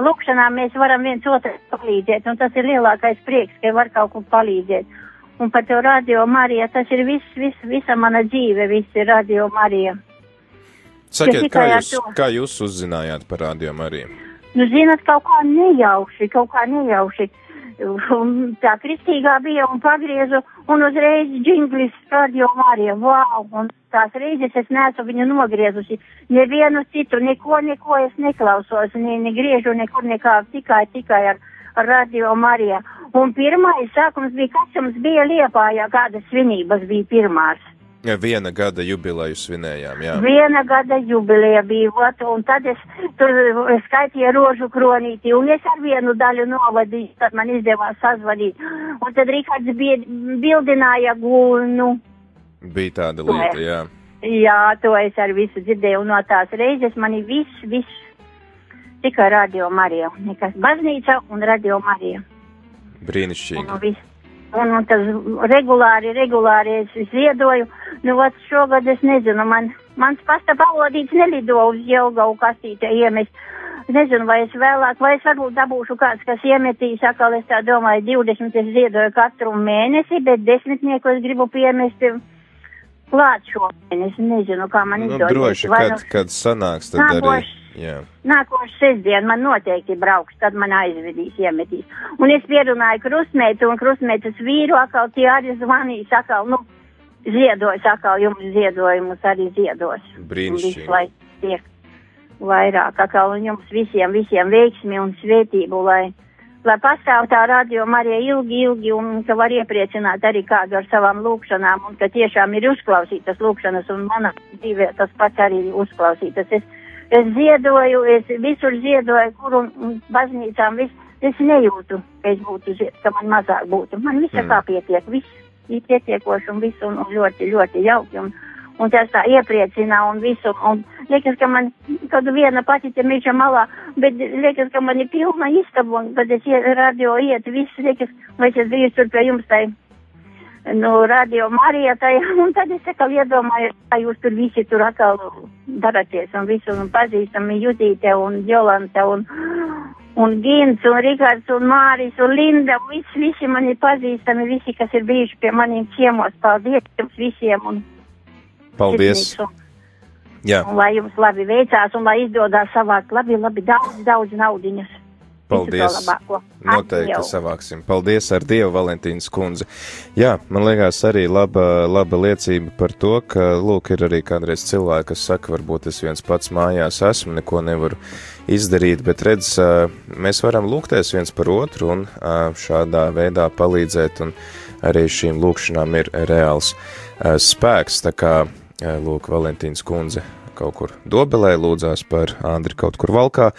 lūkšanām mēs varam viens otru palīdzēt. Un tas ir lielākais prieks, ka var kaut ko palīdzēt. Un par to radio Marija, tas ir viss, viss, visa mana dzīve, viss ir radio Marija. Sakiet, kā jūs, kā jūs uzzinājāt par Radio Mariju? Nu, zinat, kaut kā nejauši, kaut kā nejauši. Un Tā kristīgā bija un pagriezu, un uzreiz džinglis radio Marija, wow, un tās reizes es neesmu viņu nogriezusi. Nevienu citu, neko, neko es neklausos, ne, negriežu nekur nekā, tikai, tikai ar radio Marija. Un pirmais sākums bija, kas jums bija Liepājā, kādas svinības bija pirmās. Ja, Viena gada jubileju svinējām, jā. Viena gada jubileja bija, ot, un tad es tur skaitīju rožu kronīti, un es ar vienu daļu novadīju, tad man izdevās sazvanīt. Un tad Rihards bildināja gulnu. Bija tāda lieta, jā. Jā, to es ar visu dzirdēju, un no tās reizes mani viss, viss tikai radio Marija, nekas baznīca un radio Marija. Brīnišķīgi. Un, viss. un, un tas regulāri, regulāri es ziedoju. Nu, vat šogad es nezinu, man, mans pasta pavodīts nelido uz Jelgavu kastīte iemest. Nezinu, vai es vēlāk, vai es varbūt dabūšu kāds, kas iemetīs, atkal es tā domāju, 20 es ziedoju katru mēnesi, bet desmitnieku es gribu piemest klāt šo mēnesi. Nezinu, kā man Nu, izdosies. droši, Vai kad, nu- kad sanāks, tad arī. Jā. Nākošais sestdien man noteikti brauks, tad man aizvedīs, iemetīs. Un es pierunāju krustmeitu un krustmeitas vīru, atkal tie arī zvanīs, atkal, nu, ziedos, atkal jums ziedojumus arī ziedos. Brīnišķīgi. Lai tiek vairāk, atkal un jums visiem, visiem veiksmi un svētību, lai, lai pastāv tā radio Marija ilgi, ilgi un ka var iepriecināt arī kādu ar savām lūkšanām un ka tiešām ir uzklausītas lūkšanas un mana dzīvē tas pats arī ir uzklausītas. Es, es ziedoju, es visur ziedoju, kur un, un baznīcām viss. Es nejūtu, ka es būtu, ka man mazāk būtu. Man viss mm. kā pietiek, viss ir pietiekoši un viss un, un ļoti, ļoti jauki. Un, un tas tā iepriecina un visu. Un liekas, ka man kaut viena pati te mīča malā, bet liekas, ka man ir pilna istaba, un kad es radio iet, viss liekas, vai es drīz tur pie jums tai. Nu, radio Marija tai, un tad es atkal iedomājos, kā jūs tur visi tur atkal daraties un visu, un pazīstami Judīte un Jolanta un, un Gins un Rikārds un Māris un Linda, un visi, visi mani pazīstami, visi, kas ir bijuši pie maniem ciemos. Paldies jums visiem! Un Paldies! sirsnīgs, Jā, Un, un lai jums labi veicās un lai izdodas savākt labi, labi daudz, daudz naudiņas. Paldies! Noteikti Atļau. savāksim. Paldies ar Dievu, Valentīnas kundze. Jā, man liekas arī laba, laba liecība par to, ka, lūk, ir arī kādreiz cilvēki, kas saka, varbūt es viens pats mājās esmu, neko nevaru izdarīt, bet redz, mēs varam lūgties viens par otru un šādā veidā palīdzēt, un arī šīm lūkšanām ir reāls spēks, tā kā, lūk, Valentīnas kundze kaut kur dobelē, lūdzās par Andri kaut kur valkā,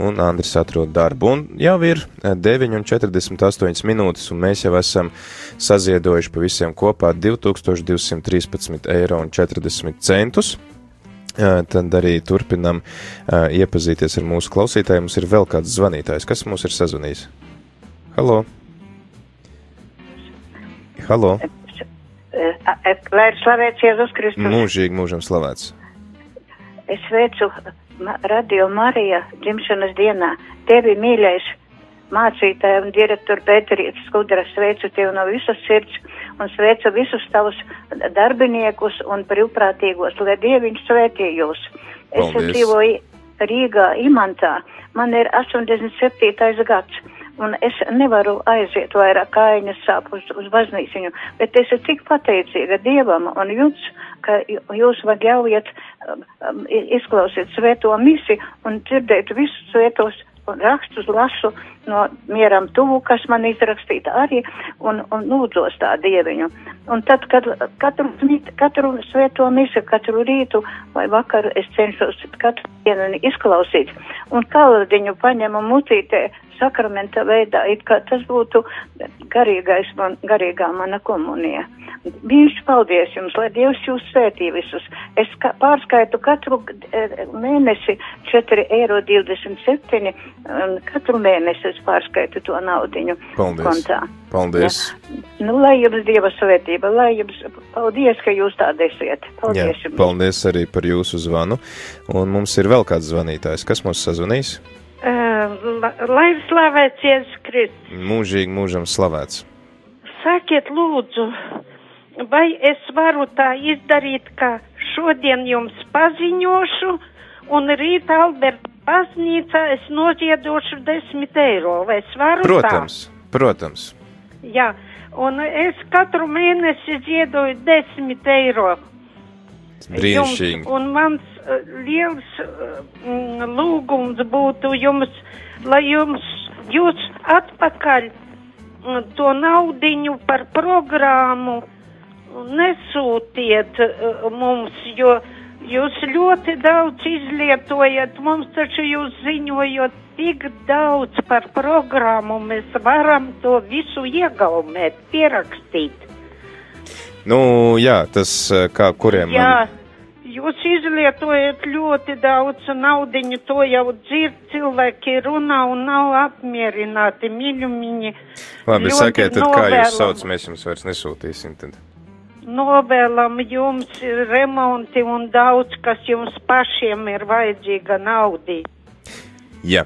un Andris atrod darbu. Un jau ir 9,48 minūtes, un mēs jau esam saziedojuši pa visiem kopā 2213 eiro un 40 centus. Ā, Tad arī turpinam ā, iepazīties ar mūsu klausītājiem. Mums ir vēl kāds zvanītājs, kas mums ir sazvanījis. Halo! Halo! Lai ir slavēts Jēzus Kristus. Mūžīgi mūžam slavēts! Es sveicu Radio Marija dzimšanas dienā. Tevi mīļais mācītāja un direktora Pēterīts Skudra sveicu tevi no visas sirds un sveicu visus tavus darbiniekus un brīvprātīgos, lai Dieviņš svētī jūs. Es dzīvoju Rīgā, Imantā. Man ir 87. gads. Un es nevaru aiziet vairāk kājiņas sāp uz, uz baznīciņu, bet es esmu tik pateicīga Dievam un jums, ka jūs ļaujat um, um, izklausīt svēto misi un dzirdēt visus svētos un rakstus lasu no mieram tuvu, kas man izrakstīta arī, un, un lūdzos tā dieviņu. Un tad, kad katru, katru svēto misi, katru rītu vai vakaru es cenšos katru dienu izklausīt, un kaldiņu paņemu mutītē sakramenta veidā, it kā tas būtu garīgais man, garīgā mana komunija. Viņš paldies jums, lai Dievs jūs svētī visus. Es ka, pārskaitu katru eh, mēnesi 4,27 eiro, un katru mēnesi es pārskaitu to naudiņu Paldies! kontā. Paldies! Nu, lai jums Dieva svētība, lai jums paldies, ka jūs tāda esiet. Jā, Paldies jums. paldies arī par jūsu zvanu. Un mums ir vēl kāds zvanītājs, kas mums sazvanīs. Lai slavēts Jēzus Kristus. Mūžīgi mūžam slavēts. Sakiet, lūdzu, vai es varu tā izdarīt, ka šodien jums paziņošu, un rīt Alberta baznīcā es noziedošu desmit eiro, vai es varu Protams, protams. tā? Jā, un es katru mēnesi ziedoju desmit eiro. Brīnišķīgi. Jums, un mans liels uh, mm, lūgums būtu jums, lai jums, jūs atpakaļ mm, to naudiņu par programmu nesūtiet uh, mums, jo jūs ļoti daudz izlietojat, mums taču jūs ziņojot tik daudz par programmu, mēs varam to visu iegaumēt, pierakstīt. Nu, jā, tas eh, kā kuriem Jā, man. Jūs izlietojat ļoti daudz naudiņu, to jau dzird cilvēki runā un nav apmierināti mīļumiņi. Labi, sakiet, tad kā jūs sauc, mēs jums vairs nesūtīsim. Tad. Novēlam jums remonti un daudz, kas jums pašiem ir vajadzīga naudī. Jā.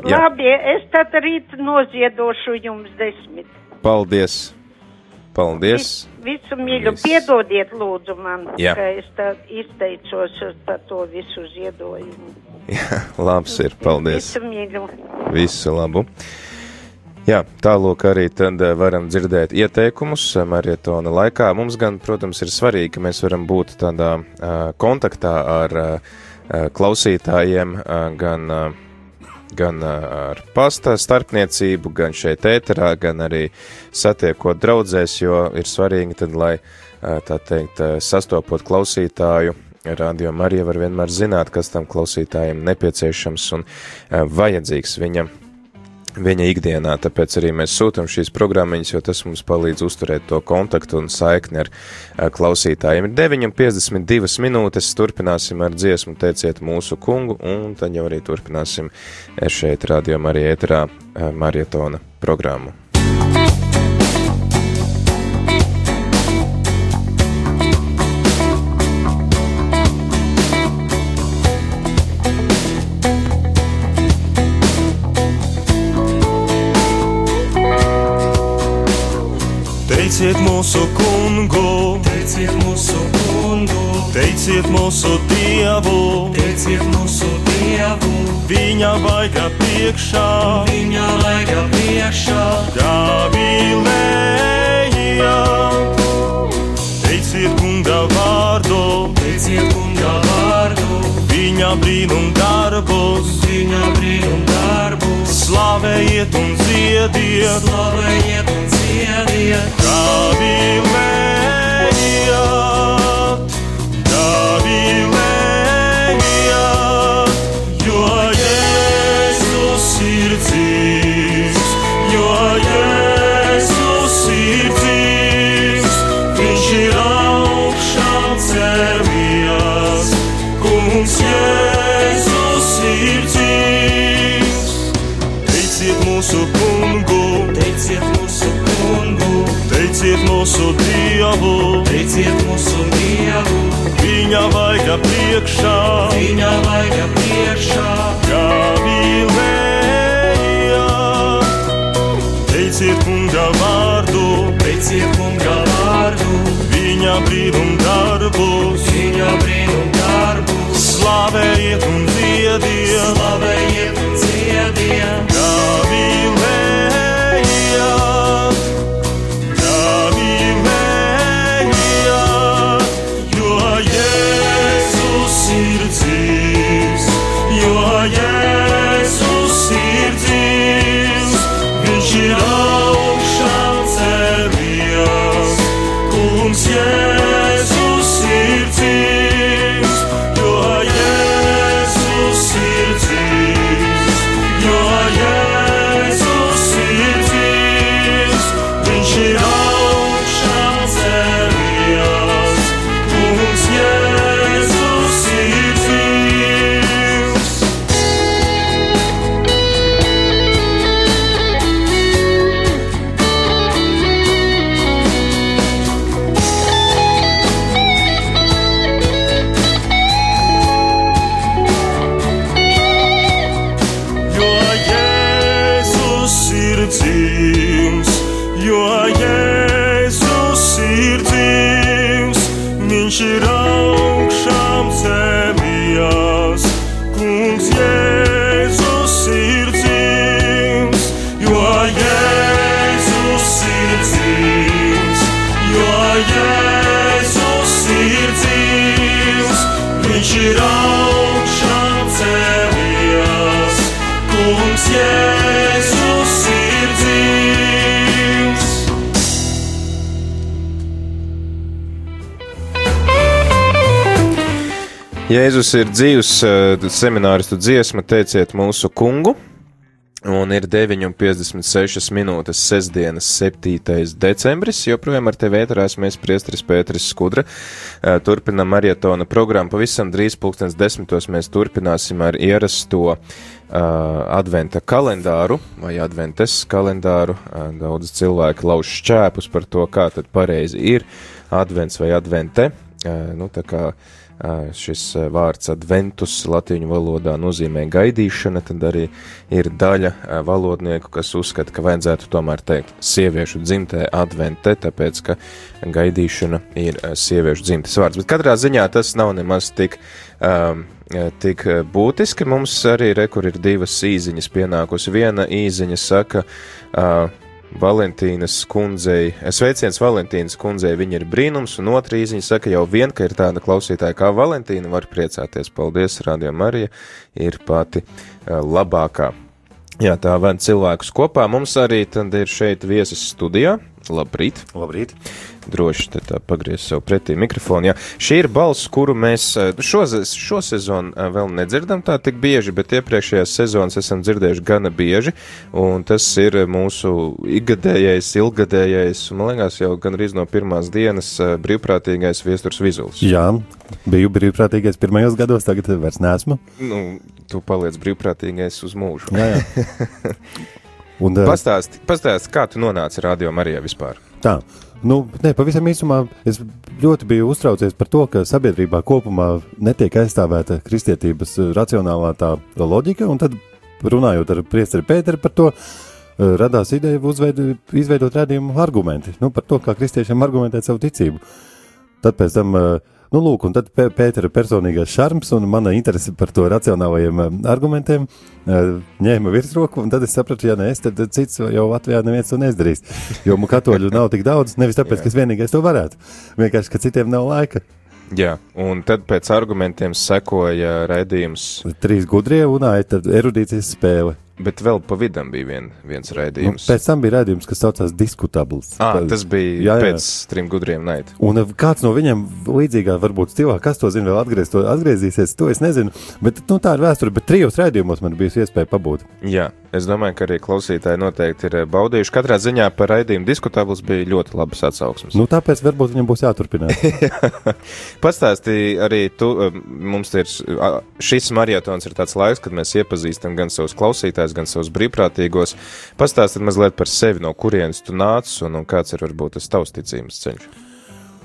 Jā. Labi, es tad rīt noziedošu jums desmit. Paldies! Paldies! Visu mīļu, Viss. piedodiet lūdzu man, Jā. ka es tā izteicos par to visu ziedojumu. Jā, labs ir, paldies! Visu mīļu. Visu labu! Jā, tālūk arī tad eh, varam dzirdēt ieteikumus marietona laikā. Mums gan, protams, ir svarīgi, ka mēs varam būt tādā uh, kontaktā ar uh, klausītājiem, uh, gan uh, gan ar pasta starpniecību, gan šeit ēterā, gan arī satiekot draudzēs, jo ir svarīgi tad, lai, tā teikt, sastopot klausītāju, radio Marija var vienmēr zināt, kas tam klausītājiem nepieciešams un vajadzīgs viņam viņa ikdienā, tāpēc arī mēs sūtam šīs programmiņas, jo tas mums palīdz uzturēt to kontaktu un saikni ar klausītājiem. Ir 9,52 minūtes, turpināsim ar dziesmu, teiciet mūsu kungu, un tad jau arī turpināsim šeit radio Marija ēterā marietona programmu. Teiciet mūsu kungu, teiciet mūsu kungu, teiciet mūsu dievu, teiciet mūsu dievu, viņa vaiga priekšā, viņa vaiga priekšā, Galilejā. Teiciet kunga vārdu, teiciet kunga vārdu, viņa brīnum darbus, viņa brīnum darbus, slavējiet un dziediet, slavējiet un Rabbi Meir, dievu, teiciet mūsu dievu, viņa vaiga priekšā, viņa vaiga priekšā, Galilejā. Teiciet kunga vārdu, teiciet kunga vārdu, viņa brīnum darbus, viņa brīnum darbus, slavējiet un dziediet, slavējiet un dziediet. Jēzus ir dzīvs eh, semināristu dziesma, teiciet mūsu kungu. Un ir 9,56 minūtes sestdienas 7. decembris, joprojām ar tevi ēterās mēs priestris Pēteris Skudra. Eh, Turpinam marietona programmu, pavisam drīz pulkstens desmitos mēs turpināsim ar ierasto uh, adventa kalendāru vai adventes kalendāru. Uh, daudz cilvēku lauž šķēpus par to, kā tad pareizi ir advents vai advente. Uh, nu, tā kā uh, šis vārds adventus latīņu valodā nozīmē gaidīšana, tad arī ir daļa valodnieku, kas uzskata, ka vajadzētu tomēr teikt sieviešu dzimtē advente, tāpēc, ka gaidīšana ir sieviešu dzimtes vārds. Bet katrā ziņā tas nav nemaz tik, um, tik būtiski. Mums arī re, kur ir divas īziņas pienākusi. Viena īziņa saka, uh, Valentīnas kundzei. Sveiciens Valentīnas kundzei, viņa ir brīnums, un otrā īziņa saka jau vien, ka ir tāda klausītāja kā Valentīna, var priecāties. Paldies, Radio Marija, ir pati uh, labākā. Jā, tā vēl cilvēkus kopā. Mums arī tad ir šeit viesis studijā. Labrīt! Labrīt! Droši te tā pagriez sev pretī mikrofonu. Jā. Šī ir balss, kuru mēs eh, šo, šo sezonu eh, vēl nedzirdam tā tik bieži, bet iepriekšējās sezonas esam dzirdējuši gana bieži, un tas ir mūsu ikgadējais, ilgadējais, un man liekas jau gan arī no pirmās dienas eh, brīvprātīgais viesturs vizuls. Jā, biju brīvprātīgais pirmajos gados, tagad vairs neesmu. Nu, tu paliec brīvprātīgais uz mūžu. Jā, jā. Un, uh, pastāsti, pastāsti, kā tu nonāci radio Marijā vispār? Tā, nu, ne, pavisam īsumā es ļoti biju uztraucies par to, ka sabiedrībā kopumā netiek aizstāvēta kristietības racionālā tā loģika, un tad runājot ar priesteri Pēteri par to, radās ideja uzveidu, izveidot redzējumu argumenti, nu, par to, kā kristiešiem argumentēt savu ticību. Tad pēc tam uh, Nu, lūk, un tad Pētera personīgais šarms un mana interese par to racionālajiem eh, argumentiem eh, ņēma virsroku, un tad es sapratu, ja nē, es, tad cits jau Latvijā neviens to neizdarīs. Jo katoļu nav tik daudz, nevis tāpēc, ka es vienīgais to varētu, vienkārši, ka citiem nav laika. Jā, un tad pēc argumentiem sekoja raidījums. Trīs gudrie un aita erudīcijas spēle. Bet vēl pa vidam bija vien, viens raidījums. Nu, pēc tam bija raidījums, kas saucās Diskutables. À, tas bija jā, jā. pēc trim gudriem naidiem. Un eh, kāds no viņiem līdzīgā, varbūt stilā, kas to zina, vēl atgriez, to, atgriezīsies, to es nezinu. Bet nu, tā ir vēsture, bet trijos raidījumos man bija iespēja pabūt. Jā, es domāju, ka arī klausītāji noteikti ir eh, baudījuši. Katrā ziņā par raidījumu Diskutables bija ļoti labas atsauksmes. Nu, tāpēc varbūt viņam būs jāturpina. Pastāstīji arī tu, eh, mums ir šis marietons ir tāds laiks, kad mēs iepazīstam gan savus klausītājus, gan savus brīvprātīgos. Pastāstiet mazliet par sevi, no kurienes tu nāc un, un kāds ir varbūt tas tavs ticības ceļš.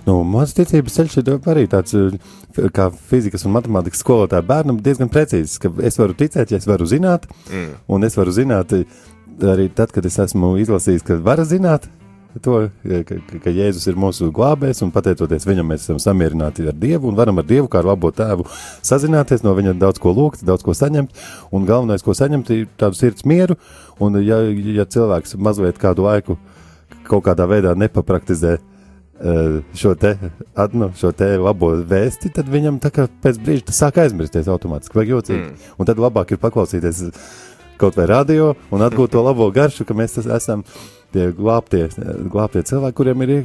Nu, Mans ticības ceļš ir arī tāds, eh, kā fizikas un matemātikas skolotāja bērnam, diezgan precīzs, ka es varu ticēt, ja es varu zināt, mm. un es varu zināt arī tad, kad es esmu izlasījis, ka varu zināt, to, ka, ka Jēzus ir mūsu glābējs un pateicoties viņam, mēs esam samierināti ar Dievu un varam ar Dievu kā ar labo tēvu sazināties, no viņa daudz ko lūgt, daudz ko saņemt. Un galvenais, ko saņemt, ir tādu sirds mieru. Un, ja, ja cilvēks mazliet kādu laiku kaut kādā veidā nepapraktizē eh, šo te, nu, šo te labo vēsti, tad viņam pēc brīža sāk aizmirsties automātiski, vai jocīgi. Mm. Un tad labāk ir paklausīties kaut vai radio un atgūt to labo garšu, ka mēs esam tie glābtie, glābtie cilvēki, kuriem ir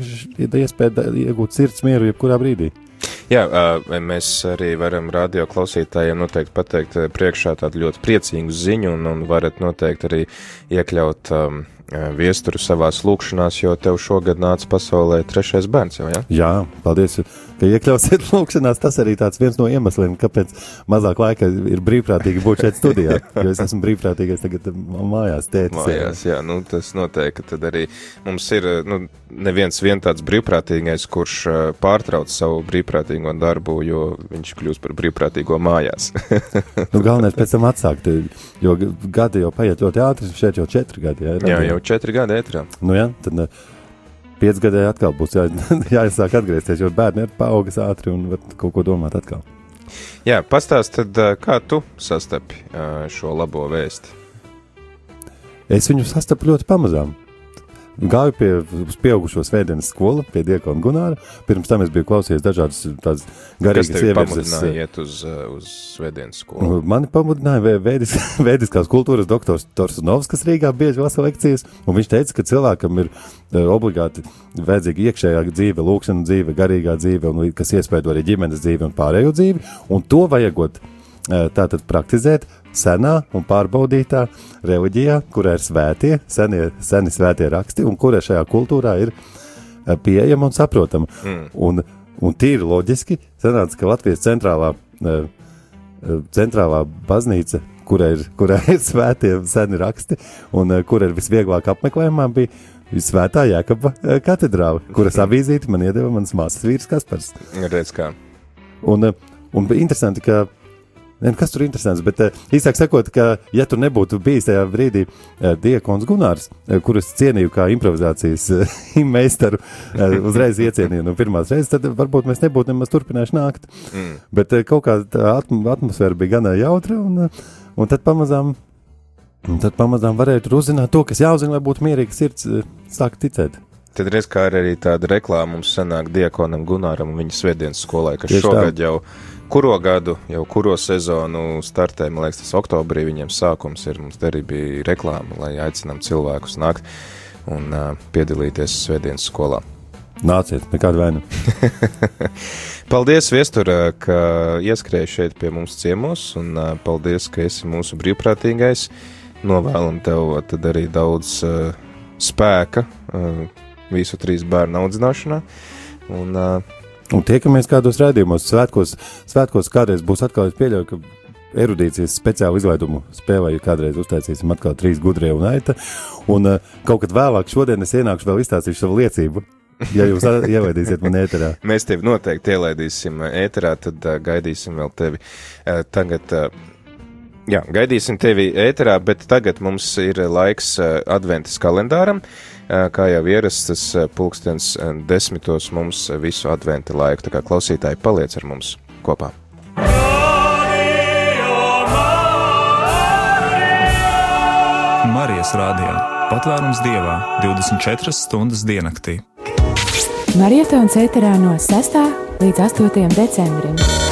iespēja iegūt sirds mieru jebkurā brīdī. Jā, mēs arī varam radio klausītājiem noteikti pateikt priekšā tādu ļoti priecīgu ziņu un, un varat noteikti arī iekļaut um, viesturu savās lūkšanās, jo tev šogad nāca pasaulē trešais bērns jau, jā? Jā, paldies ka iekļausiet lūkšanās. Tas arī viens no iemesliem, kāpēc mazāk laika ir brīvprātīgi būt šeit studijā. Jo es esmu brīvprātīgais tagad mājās, tētis. Mājās, jā, nu, tas noteikti tad arī mums ir nu, neviens vien tāds brīvprātīgais, kurš pārtrauc savu brīvprātīgo darbu, jo viņš kļūst par brīvprātīgo mājās. nu, galvenais pēc tam atsākt, jo gadi jau paiet ļoti ātri, šeit jau četri gadi. Jā, jā jau četri gadi ētrā. Nu, jā, tad, piecgadē atkal būs jā, jāsāk atgriezties, jo bērni ir paaugas ātri un var kaut ko domāt atkal. Jā, pastāst tad, kā tu sastapi šo labo vēsti? Es viņu sastapu ļoti pamazām. Gāju pie pieaugušo svētdienas skolu, pie Diekona Gunāra. Pirms tam es biju klausījies dažādas tādas garīgas ievirzes. Kas iet uz, uz svētdienas skolu? Mani pamudināja vēdis, vēdiskās kultūras doktors Torsunovs, kas Rīgā bieži lasa lekcijas, un viņš teica, ka cilvēkam ir obligāti vajadzīga iekšējā dzīve, lūkšana dzīve, garīgā dzīve, un kas iespēja arī ģimenes dzīvi un pārējo dzīvi, un to vajagot tātad praktizēt senā un pārbaudītā reliģijā, kurā ir svētie, senie, seni svētie raksti, un kura šajā kultūrā ir pieejama un saprotama. Mm. Un, un tīri loģiski sanāca, ka Latvijas centrālā, centrālā baznīca, kurā ir, kurā ir svētie seni raksti, un kur ir visvieglāk apmeklējumā, bija Svētā Jēkaba katedrāle, kuras avīzīti man iedeva mans māsas vīrs Kaspars. Redz kā. Un, un interesanti, ka Ne, kas tur ir interesants, bet uh, īsāk sakot, ka, ja tur nebūtu bijis tajā brīdī uh, Diekons Gunārs, uh, kurus cienīju kā improvizācijas meistaru, uzreiz iecienīju no pirmās reizes, tad varbūt mēs nebūtu nemaz turpinājuši nākt. Mm. Bet kaut kā tā atm atmosfēra bija gan jautra, un, un tad pamazām Un tad pamazām varēja tur uzzināt to, kas jāuzzina, lai būtu mierīga sirds, eh, sāk ticēt. Tad reiz kā ir arī tāda reklāma mums sanāk Diekonam Gunāram un viņa svētdienas skolai, kas Tieši tā. šogad jau kuro gadu, jau kuro sezonu startē, man liekas, tas oktobrī viņiem sākums ir, mums arī bija reklāma, lai aicinām cilvēkus nākt un uh, piedalīties svētdienas skolā. Nāciet, nekāda vaina. Paldies, Viestur, ā, ka ieskrēji šeit pie mums ciemos, un ā, paldies, ka esi mūsu brīvprātīgais. Novēlam tev tad arī daudz uh, spēka uh, visu trīs bērnu audzināšanā. Un, uh, Un tiekamies kādos raidījumos, svētkos, svētkos kādreiz būs atkal, es pieļauju, ka erudīcijas speciālu izlaidumu spēlēju kādreiz uztaisīsim atkal trīs gudrie un aita. Un uh, kaut kad vēlāk šodien es ienākšu vēl izstāstīšu savu liecību. Ja jūs ielaidīsiet man ēterā. Mēs tevi noteikti ielaidīsim ā, ēterā, tad uh, gaidīsim vēl tevi. Uh, tagad, uh, jā, gaidīsim tevi ēterā, bet tagad mums ir laiks uh, adventas kalendāram. Uh, Kā jau ierasts, tas pulkstens desmitos mums visu adventa laiku. Tā kā klausītāji paliec ar mums kopā. Marijas Rādio. Patvērums dievā 24 stundas diennaktī. Marietons ēterā no 6. līdz 8. decembrim.